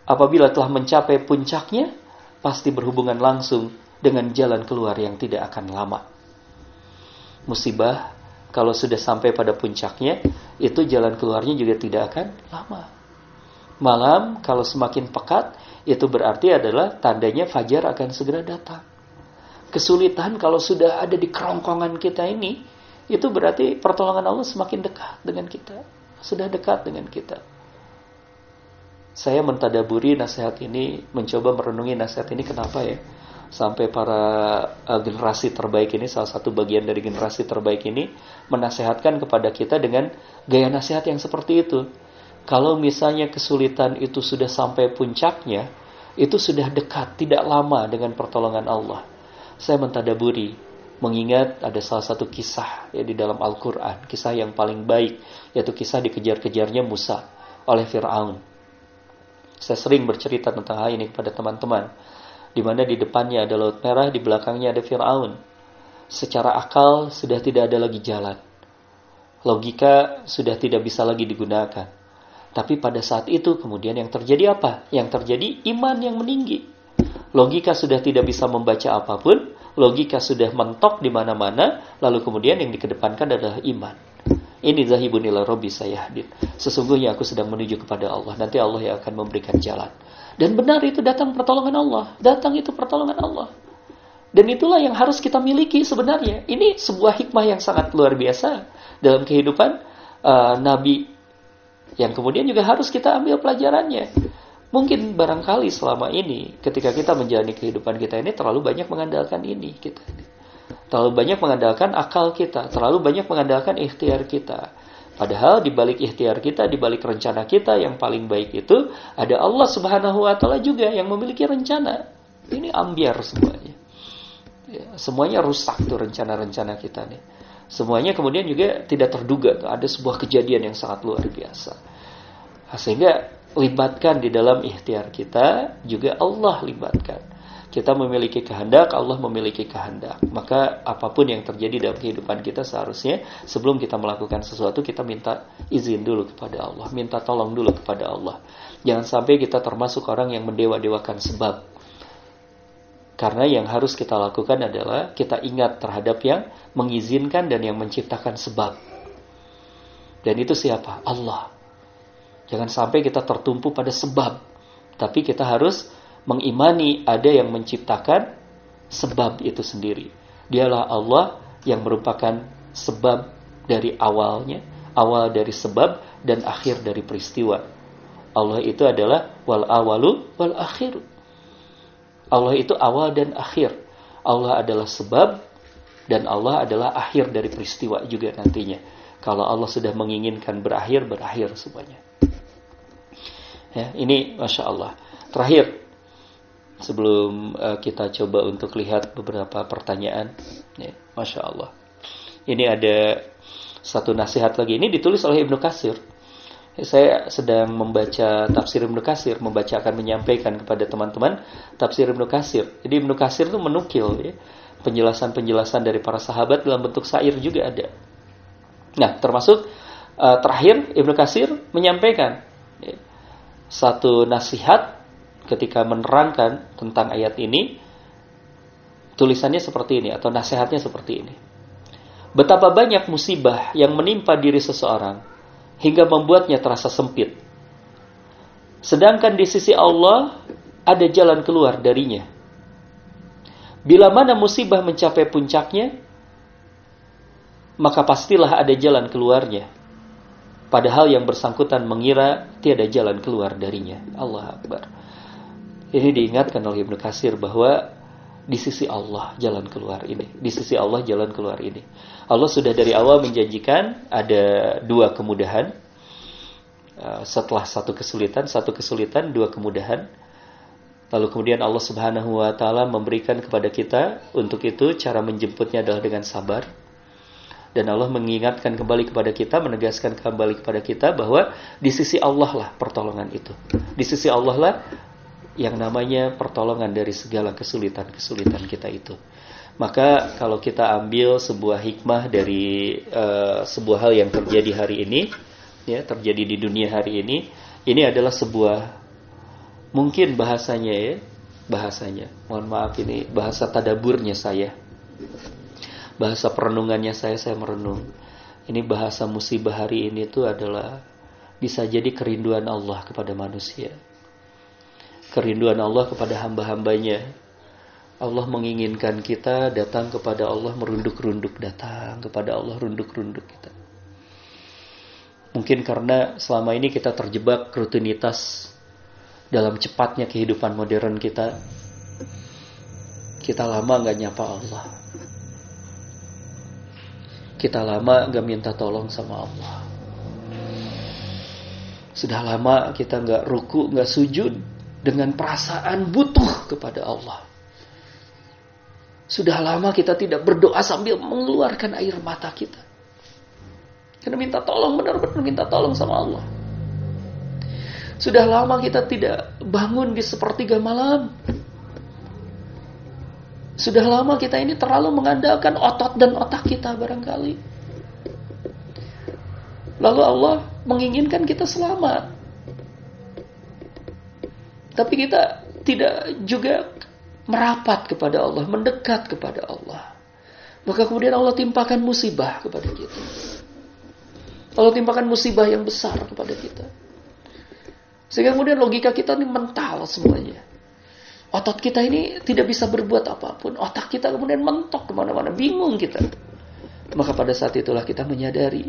apabila telah mencapai puncaknya pasti berhubungan langsung dengan jalan keluar yang tidak akan lama. Musibah kalau sudah sampai pada puncaknya, itu jalan keluarnya juga tidak akan lama. Malam kalau semakin pekat, itu berarti adalah tandanya fajar akan segera datang. kesulitan kalau sudah ada di kerongkongan kita ini, itu berarti pertolongan Allah semakin dekat dengan kita. Sudah dekat dengan kita. Saya mentadaburi nasihat ini, mencoba merenungi nasihat ini kenapa ya? Sampai para uh, generasi terbaik ini, salah satu bagian dari generasi terbaik ini, menasehatkan kepada kita dengan gaya nasihat yang seperti itu. Kalau misalnya kesulitan itu sudah sampai puncaknya, itu sudah dekat, tidak lama dengan pertolongan Allah saya mentadaburi mengingat ada salah satu kisah ya di dalam Al-Qur'an, kisah yang paling baik yaitu kisah dikejar-kejarnya Musa oleh Firaun. Saya sering bercerita tentang hal ini kepada teman-teman. Di mana di depannya ada laut merah, di belakangnya ada Firaun. Secara akal sudah tidak ada lagi jalan. Logika sudah tidak bisa lagi digunakan. Tapi pada saat itu kemudian yang terjadi apa? Yang terjadi iman yang meninggi. Logika sudah tidak bisa membaca apa pun, logika sudah mentok di mana-mana, lalu kemudian yang dikedepankan adalah iman. Ini zahibun ila rabbi saya hadir. Sesungguhnya aku sedang menuju kepada Allah. Nanti Allah yang akan memberikan jalan. Dan benar itu datang pertolongan Allah. Datang itu pertolongan Allah. Dan itulah yang harus kita miliki sebenarnya. Ini sebuah hikmah yang sangat luar biasa dalam kehidupan uh, Nabi yang kemudian juga harus kita ambil pelajarannya. Mungkin barangkali selama ini ketika kita menjalani kehidupan kita ini terlalu banyak mengandalkan ini kita. Terlalu banyak mengandalkan akal kita, terlalu banyak mengandalkan ikhtiar kita. Padahal di balik ikhtiar kita, di balik rencana kita yang paling baik itu ada Allah Subhanahu wa taala juga yang memiliki rencana. Ini ambiar semuanya. Ya, semuanya rusak tuh rencana-rencana kita nih. Semuanya kemudian juga tidak terduga tuh ada sebuah kejadian yang sangat luar biasa. Nah, sehingga libatkan di dalam ikhtiar kita, juga Allah libatkan. Kita memiliki kehendak, Allah memiliki kehendak. Maka apa pun yang terjadi dalam kehidupan kita seharusnya sebelum kita melakukan sesuatu kita minta izin dulu kepada Allah, minta tolong dulu kepada Allah. Jangan sampai kita termasuk orang yang mendewa-dewakan sebab. Karena yang harus kita lakukan adalah kita ingat terhadap yang mengizinkan dan yang menciptakan sebab. Dan itu siapa? Allah. Jangan sampai kita tertumpu pada sebab. Tapi kita harus mengimani ada yang menciptakan sebab itu sendiri. Dialah Allah yang merupakan sebab dari awalnya, awal dari sebab dan akhir dari peristiwa. Allah itu adalah wal awalu wal akhir. Allah itu awal dan akhir. Allah adalah sebab dan Allah adalah akhir dari peristiwa juga nantinya. Kalau Allah sudah menginginkan berakhir, berakhir semuanya. Ya, ini masya Allah. Terakhir, sebelum uh, kita coba untuk lihat beberapa pertanyaan, ya, masya Allah. Ini ada satu nasihat lagi. Ini ditulis oleh Ibnu Kasir. Ya, saya sedang membaca tafsir Ibnu Kasir, membaca akan menyampaikan kepada teman-teman tafsir Ibnu Kasir. Jadi Ibnu Kasir itu menukil ya, penjelasan-penjelasan dari para sahabat dalam bentuk syair juga ada. Nah, termasuk uh, terakhir Ibnu Kasir menyampaikan ya, satu nasihat ketika menerangkan tentang ayat ini tulisannya seperti ini atau nasihatnya seperti ini. Betapa banyak musibah yang menimpa diri seseorang hingga membuatnya terasa sempit. Sedangkan di sisi Allah ada jalan keluar darinya. Bila mana musibah mencapai puncaknya, maka pastilah ada jalan keluarnya. Padahal yang bersangkutan mengira tiada jalan keluar darinya. Allah Akbar. Ini diingatkan oleh Ibnu Kasir bahwa di sisi Allah jalan keluar ini. Di sisi Allah jalan keluar ini. Allah sudah dari awal menjanjikan ada dua kemudahan. Uh, setelah satu kesulitan, satu kesulitan, dua kemudahan. Lalu kemudian Allah Subhanahu wa taala memberikan kepada kita untuk itu cara menjemputnya adalah dengan sabar dan Allah mengingatkan kembali kepada kita, menegaskan kembali kepada kita bahwa di sisi Allah lah pertolongan itu. Di sisi Allah lah yang namanya pertolongan dari segala kesulitan-kesulitan kita itu. Maka kalau kita ambil sebuah hikmah dari uh, sebuah hal yang terjadi hari ini, ya terjadi di dunia hari ini, ini adalah sebuah mungkin bahasanya ya, bahasanya. Mohon maaf ini bahasa tadaburnya saya bahasa perenungannya saya saya merenung ini bahasa musibah hari ini itu adalah bisa jadi kerinduan Allah kepada manusia kerinduan Allah kepada hamba-hambanya Allah menginginkan kita datang kepada Allah merunduk-runduk datang kepada Allah runduk-runduk kita. Mungkin karena selama ini kita terjebak rutinitas dalam cepatnya kehidupan modern kita. Kita lama nggak nyapa Allah. Kita lama nggak minta tolong sama Allah. Sudah lama kita nggak ruku, nggak sujud dengan perasaan butuh kepada Allah. Sudah lama kita tidak berdoa sambil mengeluarkan air mata kita. Karena minta tolong, benar-benar minta tolong sama Allah. Sudah lama kita tidak bangun di sepertiga malam. Sudah lama kita ini terlalu mengandalkan otot dan otak kita barangkali. Lalu Allah menginginkan kita selamat. Tapi kita tidak juga merapat kepada Allah, mendekat kepada Allah. Maka kemudian Allah timpakan musibah kepada kita. Allah timpakan musibah yang besar kepada kita. Sehingga kemudian logika kita ini mental semuanya. Otot kita ini tidak bisa berbuat apa pun. Otak kita kemudian mentok ke mana-mana. Bingung kita. Maka pada saat itulah kita menyadari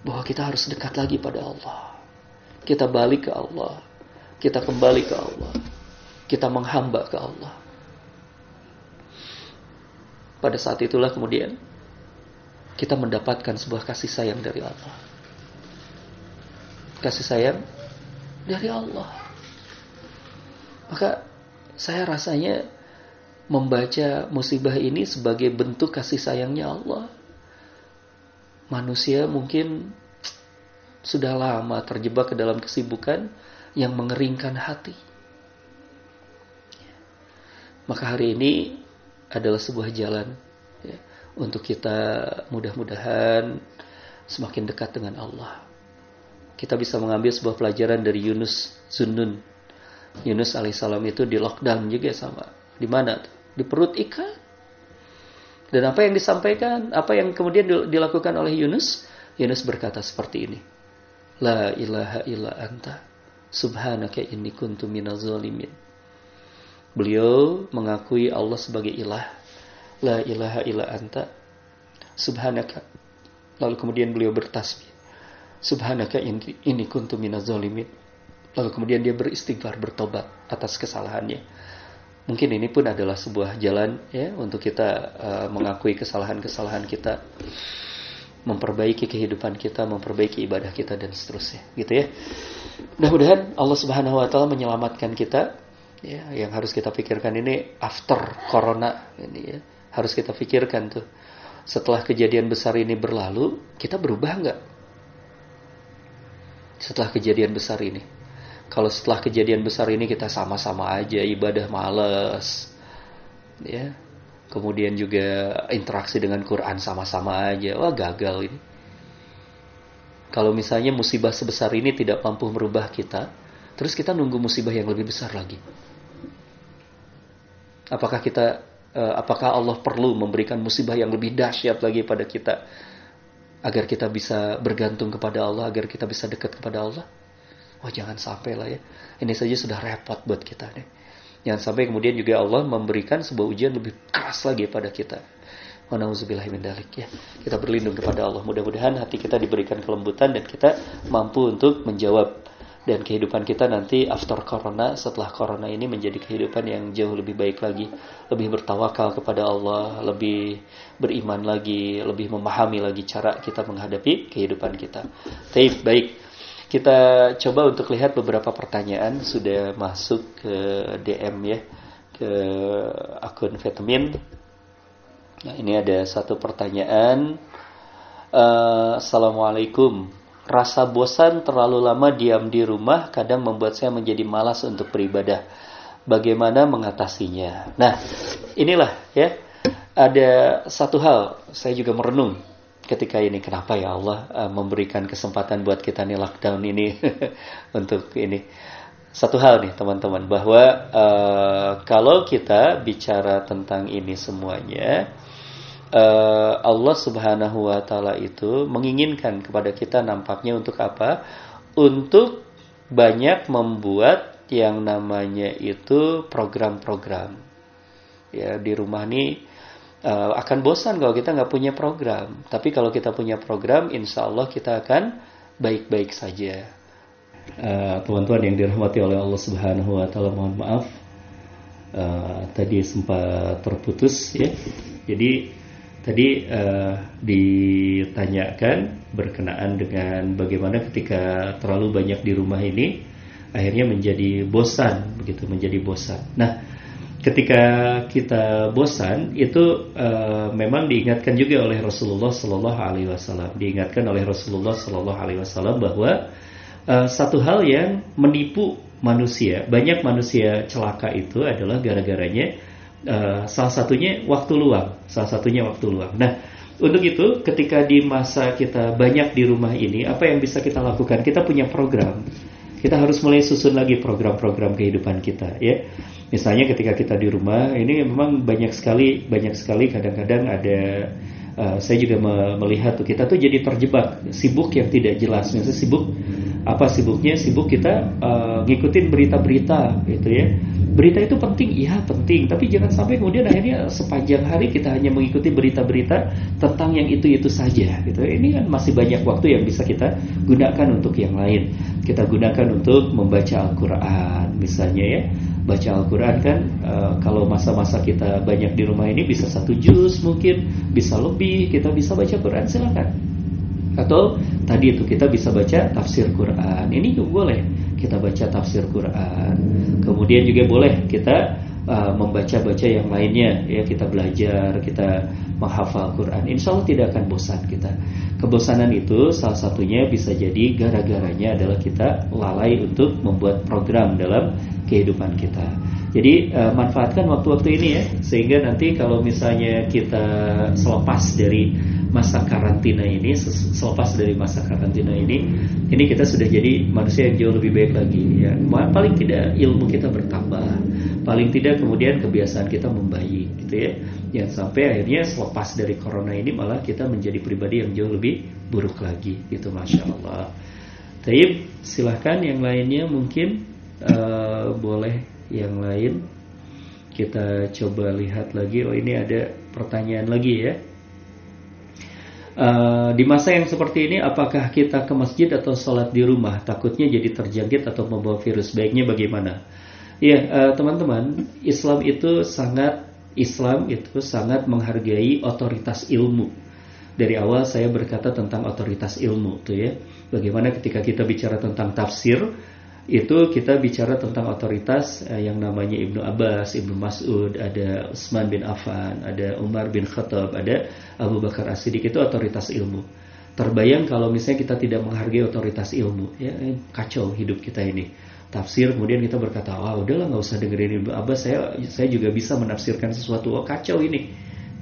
bahwa kita harus dekat lagi pada Allah. Kita balik ke Allah. Kita kembali ke Allah kita menghamba ke Allah. Pada saat itulah kemudian kita mendapatkan sebuah kasih sayang dari Allah. Kasih sayang dari Allah. Maka saya rasanya membaca musibah ini sebagai bentuk kasih sayangnya Allah. Manusia mungkin sudah lama terjebak ke dalam kesibukan yang mengeringkan hati. Maka hari ini adalah sebuah jalan ya, untuk kita mudah-mudahan semakin dekat dengan Allah. Kita bisa mengambil sebuah pelajaran dari Yunus Zunnun. Yunus alaihissalam itu di lockdown juga sama. Di mana? Di perut ikan. Dan apa yang disampaikan, apa yang kemudian dilakukan oleh Yunus? Yunus berkata seperti ini. La ilaha illa anta subhanaka inni kuntu minaz zalimin. Beliau mengakui Allah sebagai ilah. La ilaha illa anta. Subhanaka. Lalu kemudian beliau bertasbih. Subhanaka ini kuntu minaz zalimin. Lalu kemudian dia beristighfar, bertobat atas kesalahannya. Mungkin ini pun adalah sebuah jalan ya untuk kita uh, mengakui kesalahan-kesalahan kita, memperbaiki kehidupan kita, memperbaiki ibadah kita dan seterusnya, gitu ya. Mudah-mudahan Allah Subhanahu wa taala menyelamatkan kita ya yang harus kita pikirkan ini after corona ini ya harus kita pikirkan tuh setelah kejadian besar ini berlalu kita berubah nggak setelah kejadian besar ini kalau setelah kejadian besar ini kita sama-sama aja ibadah males. Ya. Kemudian juga interaksi dengan Quran sama-sama aja. Wah gagal ini. Kalau misalnya musibah sebesar ini tidak mampu merubah kita terus kita nunggu musibah yang lebih besar lagi. Apakah kita uh, apakah Allah perlu memberikan musibah yang lebih dahsyat lagi pada kita agar kita bisa bergantung kepada Allah, agar kita bisa dekat kepada Allah? Oh, jangan sampai lah ya. Ini saja sudah repot buat kita nih. Jangan sampai kemudian juga Allah memberikan sebuah ujian lebih keras lagi pada kita. Wa ya. Kita berlindung kepada Allah. Mudah-mudahan hati kita diberikan kelembutan dan kita mampu untuk menjawab dan kehidupan kita nanti after corona setelah corona ini menjadi kehidupan yang jauh lebih baik lagi lebih bertawakal kepada Allah lebih beriman lagi lebih memahami lagi cara kita menghadapi kehidupan kita Taib, baik kita coba untuk lihat beberapa pertanyaan sudah masuk ke DM ya ke akun vitamin nah ini ada satu pertanyaan uh, Assalamualaikum Rasa bosan terlalu lama diam di rumah kadang membuat saya menjadi malas untuk beribadah. Bagaimana mengatasinya? Nah, inilah ya. Ada satu hal saya juga merenung ketika ini kenapa ya Allah uh, memberikan kesempatan buat kita nih lockdown ini untuk ini. Satu hal nih teman-teman bahwa uh, kalau kita bicara tentang ini semuanya uh, Allah Subhanahu wa taala itu menginginkan kepada kita nampaknya untuk apa? Untuk banyak membuat yang namanya itu program-program. ya di rumah nih uh, akan bosan kalau kita nggak punya program. Tapi kalau kita punya program, insya Allah kita akan baik-baik saja. Uh, teman-teman uh, yang dirahmati oleh Allah Subhanahu Wa Taala, mohon maaf uh, tadi sempat terputus ya. Jadi tadi uh, ditanyakan berkenaan dengan bagaimana ketika terlalu banyak di rumah ini akhirnya menjadi bosan begitu menjadi bosan. Nah, ketika kita bosan itu uh, memang diingatkan juga oleh Rasulullah Shallallahu Alaihi Wasallam diingatkan oleh Rasulullah Shallallahu Alaihi Wasallam bahwa uh, satu hal yang menipu manusia banyak manusia celaka itu adalah gara-garanya uh, salah satunya waktu luang, salah satunya waktu luang. Nah, untuk itu ketika di masa kita banyak di rumah ini, apa yang bisa kita lakukan? Kita punya program. Kita harus mulai susun lagi program-program kehidupan kita, ya. Misalnya ketika kita di rumah, ini memang banyak sekali, banyak sekali kadang-kadang ada Uh, saya juga melihat tuh kita tuh jadi terjebak sibuk yang tidak jelas. Misalnya sibuk apa sibuknya? Sibuk kita uh, ngikutin berita-berita gitu ya berita itu penting, iya penting, tapi jangan sampai kemudian akhirnya sepanjang hari kita hanya mengikuti berita-berita tentang yang itu-itu saja. Gitu. Ini kan masih banyak waktu yang bisa kita gunakan untuk yang lain. Kita gunakan untuk membaca Al-Quran, misalnya ya. Baca Al-Quran kan e, kalau masa-masa kita banyak di rumah ini bisa satu juz mungkin, bisa lebih, kita bisa baca Quran silakan. Atau tadi itu kita bisa baca tafsir Quran. Ini juga boleh kita baca tafsir Quran. Kemudian juga boleh kita uh, membaca-baca yang lainnya ya kita belajar, kita menghafal Quran. Insya Allah tidak akan bosan kita. Kebosanan itu salah satunya bisa jadi gara-garanya adalah kita lalai untuk membuat program dalam kehidupan kita. Jadi uh, manfaatkan waktu-waktu ini ya sehingga nanti kalau misalnya kita selepas dari masa karantina ini selepas dari masa karantina ini ini kita sudah jadi manusia yang jauh lebih baik lagi ya. Paling tidak ilmu kita bertambah paling tidak kemudian kebiasaan kita membaik gitu ya. Yang sampai akhirnya selepas dari corona ini malah kita menjadi pribadi yang jauh lebih buruk lagi gitu masya Allah. Taib silahkan yang lainnya mungkin uh, boleh yang lain. Kita coba lihat lagi. Oh ini ada pertanyaan lagi ya Uh, di masa yang seperti ini, apakah kita ke masjid atau sholat di rumah? Takutnya jadi terjangkit atau membawa virus. Baiknya bagaimana? Ya, uh, teman-teman, Islam itu sangat Islam itu sangat menghargai otoritas ilmu. Dari awal saya berkata tentang otoritas ilmu, tuh ya. Bagaimana ketika kita bicara tentang tafsir, itu kita bicara tentang otoritas eh, yang namanya Ibnu Abbas, Ibnu Mas'ud, ada Utsman bin Affan, ada Umar bin Khattab, ada Abu Bakar As-Siddiq itu otoritas ilmu. Terbayang kalau misalnya kita tidak menghargai otoritas ilmu, ya eh, kacau hidup kita ini. Tafsir kemudian kita berkata, wah udahlah nggak usah dengerin Ibnu Abbas, saya saya juga bisa menafsirkan sesuatu, oh kacau ini,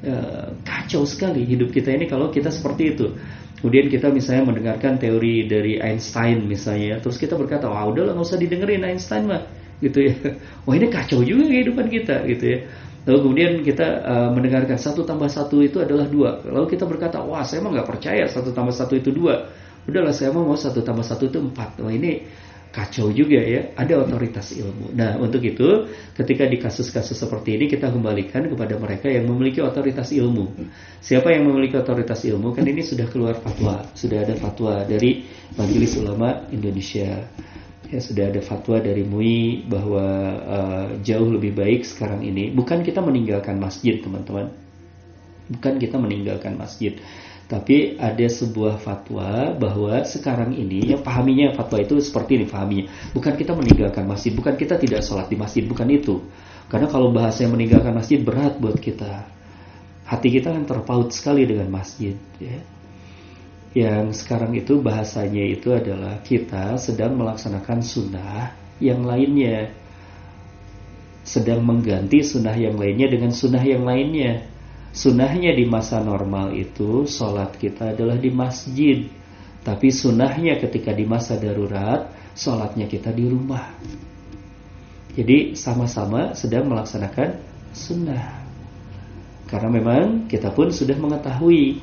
eh, kacau sekali hidup kita ini kalau kita seperti itu. Kemudian kita misalnya mendengarkan teori dari Einstein misalnya, terus kita berkata, wah udahlah nggak usah didengerin Einstein mah, gitu ya. Wah ini kacau juga kehidupan kita, gitu ya. Lalu kemudian kita uh, mendengarkan satu tambah satu itu adalah dua. Lalu kita berkata, wah saya mah nggak percaya satu tambah satu itu dua. Udahlah saya mau mau satu tambah satu itu empat. Wah ini kacau juga ya, ada otoritas ilmu. Nah, untuk itu ketika di kasus-kasus seperti ini kita kembalikan kepada mereka yang memiliki otoritas ilmu. Siapa yang memiliki otoritas ilmu? Kan ini sudah keluar fatwa, sudah ada fatwa dari Majelis Ulama Indonesia. Ya, sudah ada fatwa dari MUI bahwa uh, jauh lebih baik sekarang ini bukan kita meninggalkan masjid, teman-teman. Bukan kita meninggalkan masjid tapi ada sebuah fatwa bahwa sekarang ini yang pahaminya fatwa itu seperti ini pahaminya. Bukan kita meninggalkan masjid, bukan kita tidak sholat di masjid, bukan itu. Karena kalau bahasa yang meninggalkan masjid berat buat kita. Hati kita kan terpaut sekali dengan masjid. Ya. Yang sekarang itu bahasanya itu adalah kita sedang melaksanakan sunnah yang lainnya. Sedang mengganti sunnah yang lainnya dengan sunnah yang lainnya Sunnahnya di masa normal itu sholat kita adalah di masjid. Tapi sunnahnya ketika di masa darurat, sholatnya kita di rumah. Jadi sama-sama sedang melaksanakan sunnah. Karena memang kita pun sudah mengetahui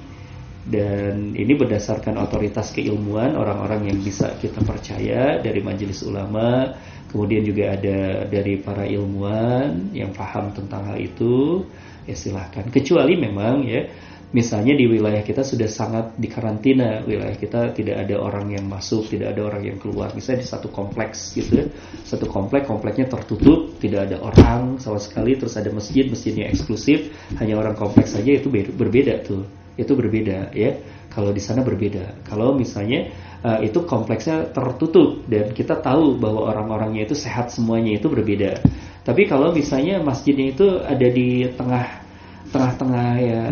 dan ini berdasarkan otoritas keilmuan orang-orang yang bisa kita percaya dari majelis ulama kemudian juga ada dari para ilmuwan yang paham tentang hal itu ya silahkan. Kecuali memang ya misalnya di wilayah kita sudah sangat dikarantina wilayah kita tidak ada orang yang masuk tidak ada orang yang keluar. Misalnya di satu kompleks gitu ya satu komplek kompleknya tertutup tidak ada orang sama sekali terus ada masjid masjidnya eksklusif hanya orang kompleks saja itu berbeda tuh. Itu berbeda ya. Kalau di sana berbeda. Kalau misalnya uh, itu kompleksnya tertutup dan kita tahu bahwa orang-orangnya itu sehat semuanya itu berbeda tapi kalau misalnya masjidnya itu ada di tengah tengah-tengah ya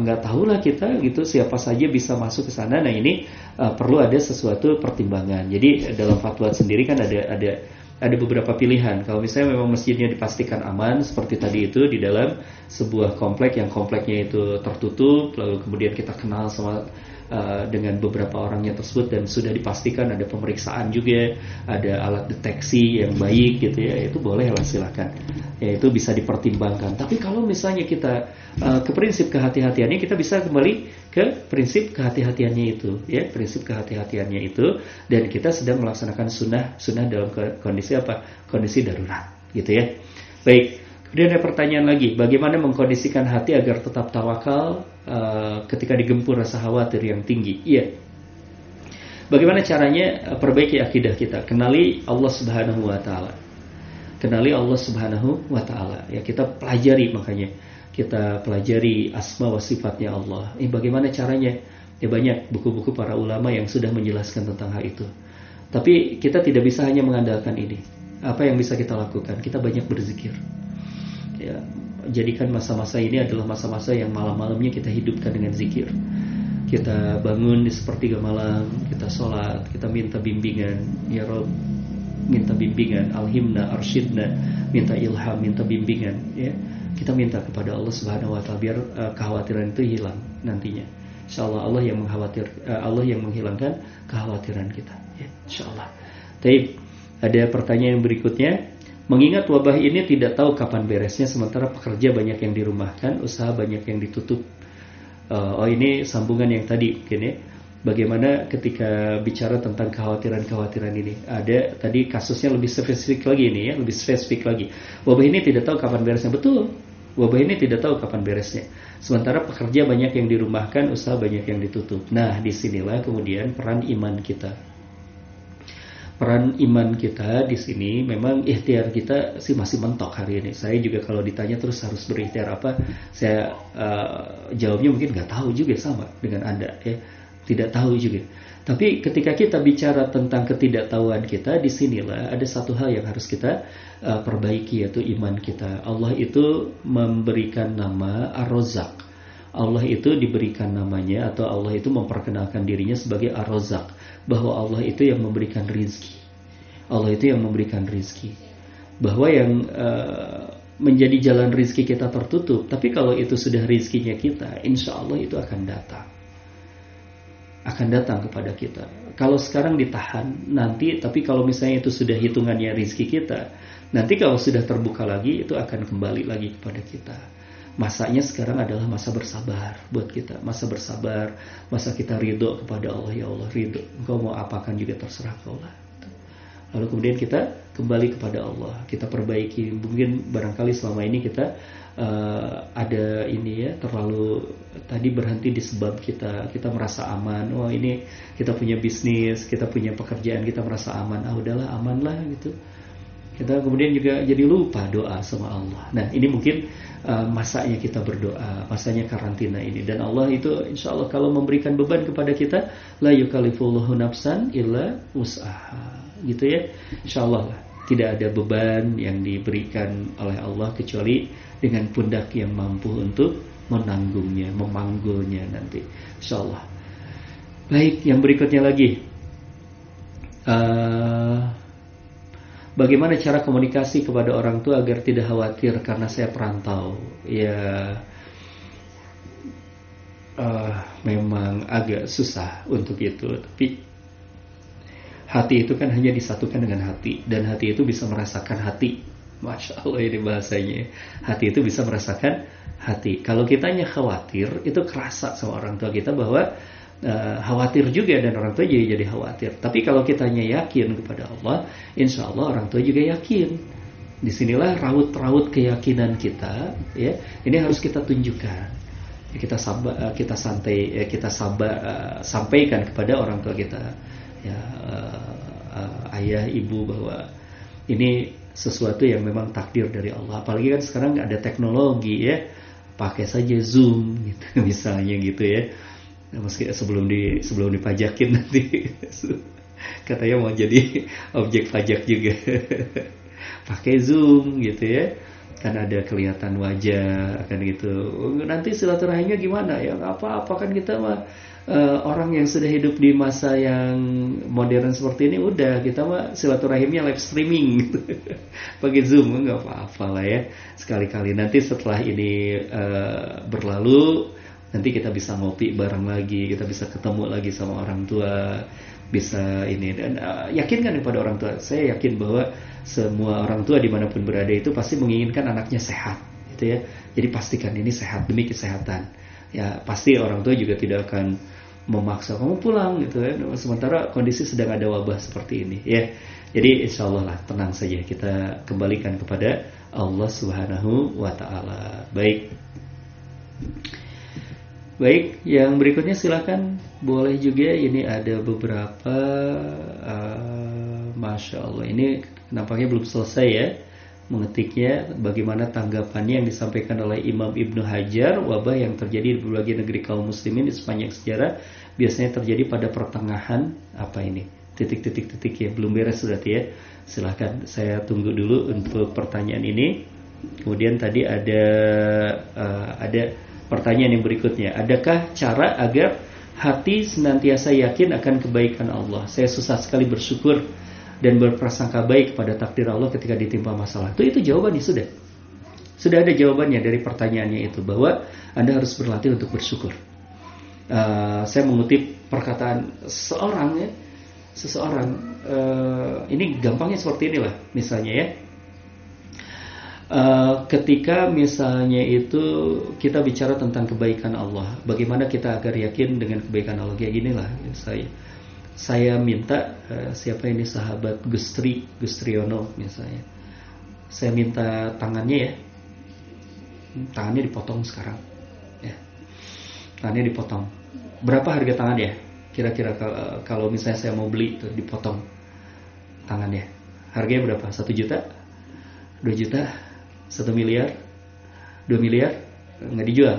nggak tahu lah kita gitu siapa saja bisa masuk ke sana. Nah ini uh, perlu ada sesuatu pertimbangan. Jadi dalam fatwa sendiri kan ada ada ada beberapa pilihan. Kalau misalnya memang masjidnya dipastikan aman seperti tadi itu di dalam sebuah komplek yang kompleknya itu tertutup, lalu kemudian kita kenal sama Uh, dengan beberapa orangnya tersebut dan sudah dipastikan ada pemeriksaan juga, ada alat deteksi yang baik gitu ya, itu boleh lah silakan. Ya itu bisa dipertimbangkan. Tapi kalau misalnya kita uh, ke prinsip kehati-hatiannya, kita bisa kembali ke prinsip kehati-hatiannya itu, ya prinsip kehati-hatiannya itu, dan kita sedang melaksanakan sunnah sunnah dalam kondisi apa? Kondisi darurat, gitu ya. Baik. Kemudian ada pertanyaan lagi, bagaimana mengkondisikan hati agar tetap tawakal uh, ketika digempur rasa khawatir yang tinggi? Iya. Bagaimana caranya uh, perbaiki akidah kita? Kenali Allah Subhanahu wa taala. Kenali Allah Subhanahu wa taala. Ya, kita pelajari makanya. Kita pelajari asma wa sifatnya Allah. Ini bagaimana caranya? Ya banyak buku-buku para ulama yang sudah menjelaskan tentang hal itu. Tapi kita tidak bisa hanya mengandalkan ini. Apa yang bisa kita lakukan? Kita banyak berzikir ya jadikan masa-masa ini adalah masa-masa yang malam-malamnya kita hidupkan dengan zikir. Kita bangun di sepertiga malam kita sholat kita minta bimbingan. Ya Rob minta bimbingan. Alhimna arsyidna minta ilham minta bimbingan ya. Kita minta kepada Allah Subhanahu wa taala biar uh, kekhawatiran itu hilang nantinya. Insyaallah Allah yang mengkhawatir uh, Allah yang menghilangkan kekhawatiran kita ya. Insyaallah. Taib ada pertanyaan berikutnya Mengingat wabah ini tidak tahu kapan beresnya, sementara pekerja banyak yang dirumahkan, usaha banyak yang ditutup. Uh, oh ini sambungan yang tadi, mungkin ya. Bagaimana ketika bicara tentang kekhawatiran-kekhawatiran ini? Ada tadi kasusnya lebih spesifik lagi ini ya, lebih spesifik lagi. Wabah ini tidak tahu kapan beresnya, betul. Wabah ini tidak tahu kapan beresnya. Sementara pekerja banyak yang dirumahkan, usaha banyak yang ditutup. Nah, di sinilah kemudian peran iman kita peran iman kita di sini memang ikhtiar kita sih masih mentok hari ini. Saya juga kalau ditanya terus harus berikhtiar apa, saya uh, jawabnya mungkin nggak tahu juga sama dengan anda ya, tidak tahu juga. Tapi ketika kita bicara tentang ketidaktahuan kita, di sinilah ada satu hal yang harus kita uh, perbaiki yaitu iman kita. Allah itu memberikan nama Ar-Rozak. Allah itu diberikan namanya atau Allah itu memperkenalkan dirinya sebagai Ar-Rozak bahwa Allah itu yang memberikan rizki. Allah itu yang memberikan rizki. Bahwa yang uh, menjadi jalan rizki kita tertutup. Tapi kalau itu sudah rizkinya kita, insya Allah itu akan datang. Akan datang kepada kita. Kalau sekarang ditahan, nanti, tapi kalau misalnya itu sudah hitungannya rizki kita, nanti kalau sudah terbuka lagi, itu akan kembali lagi kepada kita masanya sekarang adalah masa bersabar buat kita. Masa bersabar masa kita ridho kepada Allah. Ya Allah ridho. Engkau mau apakan juga terserah kau lah. Lalu kemudian kita kembali kepada Allah. Kita perbaiki. Mungkin barangkali selama ini kita uh, ada ini ya terlalu tadi berhenti di sebab kita. Kita merasa aman. Wah ini kita punya bisnis kita punya pekerjaan kita merasa aman. Ah udahlah aman lah gitu kita kemudian juga jadi lupa doa sama Allah. Nah ini mungkin uh, masanya kita berdoa, masanya karantina ini. Dan Allah itu insya Allah kalau memberikan beban kepada kita, la yukalifullahu nafsan illa usaha. Gitu ya, insya Allah tidak ada beban yang diberikan oleh Allah kecuali dengan pundak yang mampu untuk menanggungnya, memanggulnya nanti. Insya Allah. Baik, yang berikutnya lagi. Uh, Bagaimana cara komunikasi kepada orang tua agar tidak khawatir karena saya perantau? Ya, uh, memang agak susah untuk itu. Tapi hati itu kan hanya disatukan dengan hati dan hati itu bisa merasakan hati. Masya Allah ini bahasanya. Hati itu bisa merasakan hati. Kalau kita hanya khawatir, itu kerasa sama orang tua kita bahwa uh, khawatir juga dan orang tua jadi jadi khawatir. Tapi kalau kitanya yakin kepada Allah, insya Allah orang tua juga yakin. Di sinilah raut-raut keyakinan kita, ya. Ini harus kita tunjukkan. Kita sabar, uh, kita santai, kita sabar, uh, sampaikan kepada orang tua kita, ya uh, uh, ayah, ibu bahwa ini sesuatu yang memang takdir dari Allah. Apalagi kan sekarang ada teknologi ya, pakai saja Zoom gitu misalnya gitu ya. Nah, meski sebelum di sebelum dipajakin nanti katanya mau jadi objek pajak juga. pakai Zoom gitu ya. Kan ada kelihatan wajah kan gitu. Nanti silaturahimnya gimana ya? Apa-apa kan kita mah uh, orang yang sudah hidup di masa yang modern seperti ini udah kita mah silaturahimnya live streaming gitu. pakai zoom nggak apa-apa lah ya sekali-kali nanti setelah ini uh, berlalu nanti kita bisa ngopi bareng lagi kita bisa ketemu lagi sama orang tua bisa ini. Dan uh, yakinkan kepada orang tua saya yakin bahwa semua orang tua di mana pun berada itu pasti menginginkan anaknya sehat gitu ya. Jadi pastikan ini sehat demi kesehatan. Ya pasti orang tua juga tidak akan memaksa kamu pulang gitu ya. Sementara kondisi sedang ada wabah seperti ini ya. Jadi insya Allah lah tenang saja. Kita kembalikan kepada Allah Subhanahu Wa Taala. Baik baik yang berikutnya silahkan boleh juga ini ada beberapa uh, masya Allah ini nampaknya belum selesai ya mengetiknya bagaimana tanggapannya yang disampaikan oleh Imam Ibnu Hajar wabah yang terjadi di berbagai negeri kaum muslimin di sepanjang sejarah biasanya terjadi pada pertengahan apa ini titik-titik-titik ya belum beres sudah ya. Silahkan saya tunggu dulu untuk pertanyaan ini. Kemudian tadi ada uh, ada pertanyaan yang berikutnya adakah cara agar hati senantiasa yakin akan kebaikan Allah saya susah sekali bersyukur dan berprasangka baik pada takdir Allah ketika ditimpa masalah. Itu itu jawabannya sudah. Sudah ada jawabannya dari pertanyaannya itu bahwa Anda harus berlatih untuk bersyukur. Uh, saya mengutip perkataan seorang ya, seseorang uh, ini gampangnya seperti inilah misalnya ya. Uh, ketika misalnya itu kita bicara tentang kebaikan Allah, bagaimana kita agar yakin dengan kebaikan Allah? Kayak gini lah saya. Saya minta uh, siapa ini sahabat Gustri Gustriono misalnya. Saya minta tangannya ya. Tangannya dipotong sekarang ya. Tangannya dipotong. Berapa harga tangan ya? Kira-kira kalau misalnya saya mau beli itu dipotong tangannya. Harganya berapa? Satu juta? Dua juta satu miliar dua miliar nggak dijual.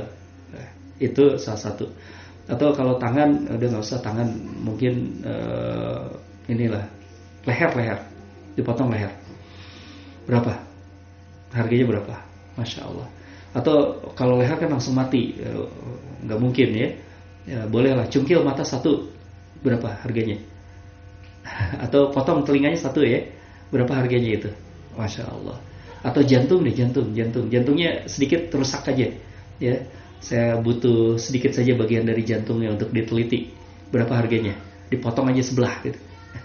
Itu salah satu. Atau kalau tangan udah nggak usah tangan mungkin uh, inilah leher leher. Dipotong leher. Berapa? Harganya berapa? Masya Allah. Atau kalau leher kan langsung mati. Nggak mungkin ya. Ya bolehlah cungkil mata satu berapa harganya? Atau potong telinganya satu ya. Berapa harganya itu? Masya Allah atau jantung deh jantung jantung. Jantungnya sedikit rusak aja ya. Saya butuh sedikit saja bagian dari jantungnya untuk diteliti berapa harganya. Dipotong aja sebelah gitu.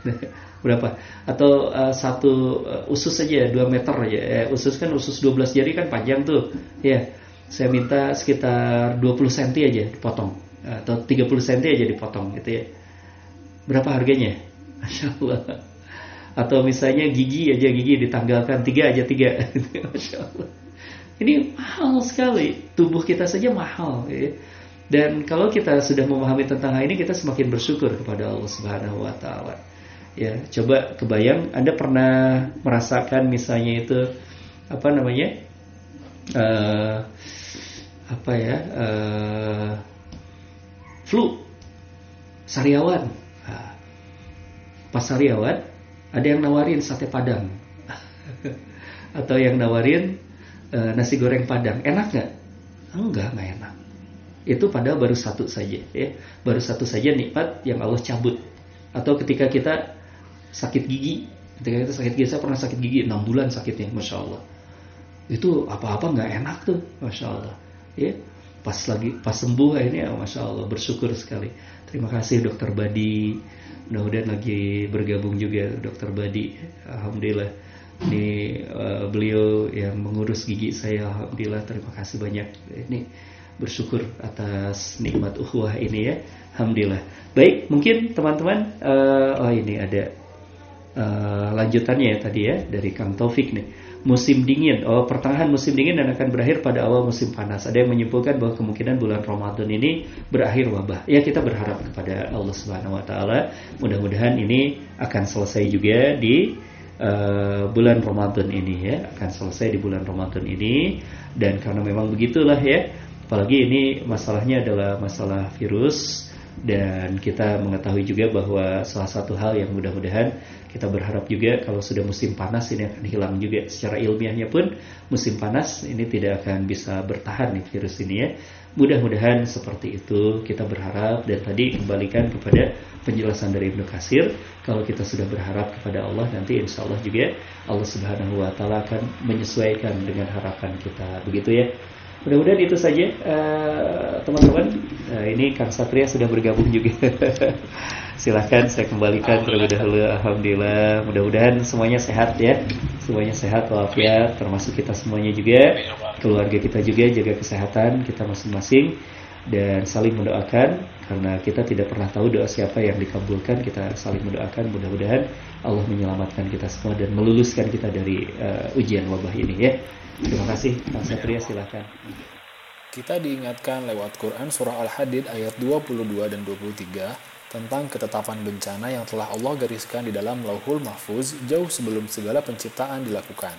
Berapa? Atau uh, satu uh, usus saja 2 meter aja. Eh, usus kan usus 12 jari kan panjang tuh ya. Saya minta sekitar 20 cm aja dipotong atau 30 cm aja dipotong gitu ya. Berapa harganya? Masya Allah atau misalnya gigi aja gigi ditanggalkan tiga aja tiga Masya Allah ini mahal sekali. Tubuh kita saja mahal. Ya. Dan kalau kita sudah memahami tentang hal ini, kita semakin bersyukur kepada Allah Subhanahu Wa Taala. Ya, coba kebayang, Anda pernah merasakan misalnya itu apa namanya, uh, apa ya, uh, flu, sariawan. Nah, pas sariawan, ada yang nawarin sate padang, atau yang nawarin uh, nasi goreng padang. Enak nggak? Enggak nggak enak. Itu pada baru satu saja ya. Baru satu saja nikmat yang Allah cabut. Atau ketika kita sakit gigi. Ketika kita sakit gigi saya pernah sakit gigi enam bulan sakitnya masya Allah. Itu apa-apa nggak enak tuh masya Allah ya. Pas lagi pas sembuh akhirnya masya Allah bersyukur sekali. Terima kasih dokter Badi mudah-mudahan lagi bergabung juga dokter Badi alhamdulillah ini uh, beliau yang mengurus gigi saya alhamdulillah terima kasih banyak ini bersyukur atas nikmat ukhuwah ini ya. Alhamdulillah. Baik, mungkin teman-teman uh, oh ini ada uh, lanjutannya ya tadi ya dari Kang Taufik nih. Musim dingin, oh pertengahan musim dingin dan akan berakhir pada awal musim panas. Ada yang menyimpulkan bahwa kemungkinan bulan Ramadan ini berakhir wabah. Ya kita berharap kepada Allah Subhanahu Wa Taala. Mudah-mudahan ini akan selesai juga di uh, bulan Ramadan ini ya, akan selesai di bulan Ramadan ini. Dan karena memang begitulah ya, apalagi ini masalahnya adalah masalah virus dan kita mengetahui juga bahwa salah satu hal yang mudah-mudahan kita berharap juga kalau sudah musim panas ini akan hilang juga. Secara ilmiahnya pun musim panas ini tidak akan bisa bertahan nih virus ini ya. Mudah-mudahan seperti itu kita berharap. Dan tadi kembalikan kepada penjelasan dari Ibnu Kasir kalau kita sudah berharap kepada Allah nanti insya Allah juga Allah Subhanahu Wa Taala akan menyesuaikan dengan harapan kita. Begitu ya Mudah-mudahan itu saja eh, teman-teman. Uh, uh, ini Kang Satria sudah bergabung juga. Silahkan saya kembalikan terlebih dahulu. Alhamdulillah. Mudah-mudahan semuanya sehat ya. Semuanya sehat walafiat, termasuk kita semuanya juga, keluarga kita juga jaga kesehatan kita masing-masing dan saling mendoakan karena kita tidak pernah tahu doa siapa yang dikabulkan kita saling mendoakan mudah-mudahan Allah menyelamatkan kita semua dan meluluskan kita dari uh, ujian wabah ini ya Terima kasih, Pak Satria silakan. Kita diingatkan lewat Quran Surah Al-Hadid ayat 22 dan 23 tentang ketetapan bencana yang telah Allah gariskan di dalam lauhul mahfuz jauh sebelum segala penciptaan dilakukan.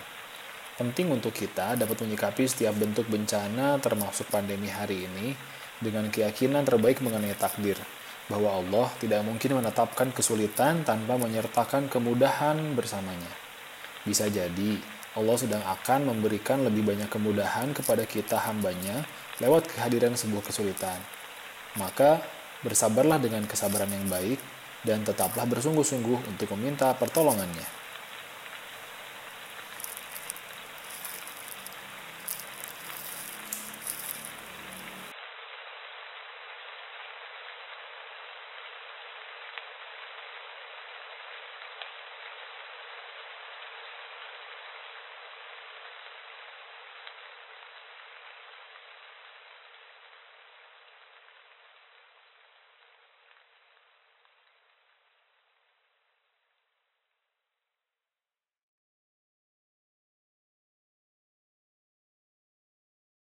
Penting untuk kita dapat menyikapi setiap bentuk bencana termasuk pandemi hari ini dengan keyakinan terbaik mengenai takdir, bahwa Allah tidak mungkin menetapkan kesulitan tanpa menyertakan kemudahan bersamanya. Bisa jadi, Allah sedang akan memberikan lebih banyak kemudahan kepada kita hambanya lewat kehadiran sebuah kesulitan. Maka bersabarlah dengan kesabaran yang baik dan tetaplah bersungguh-sungguh untuk meminta pertolongannya.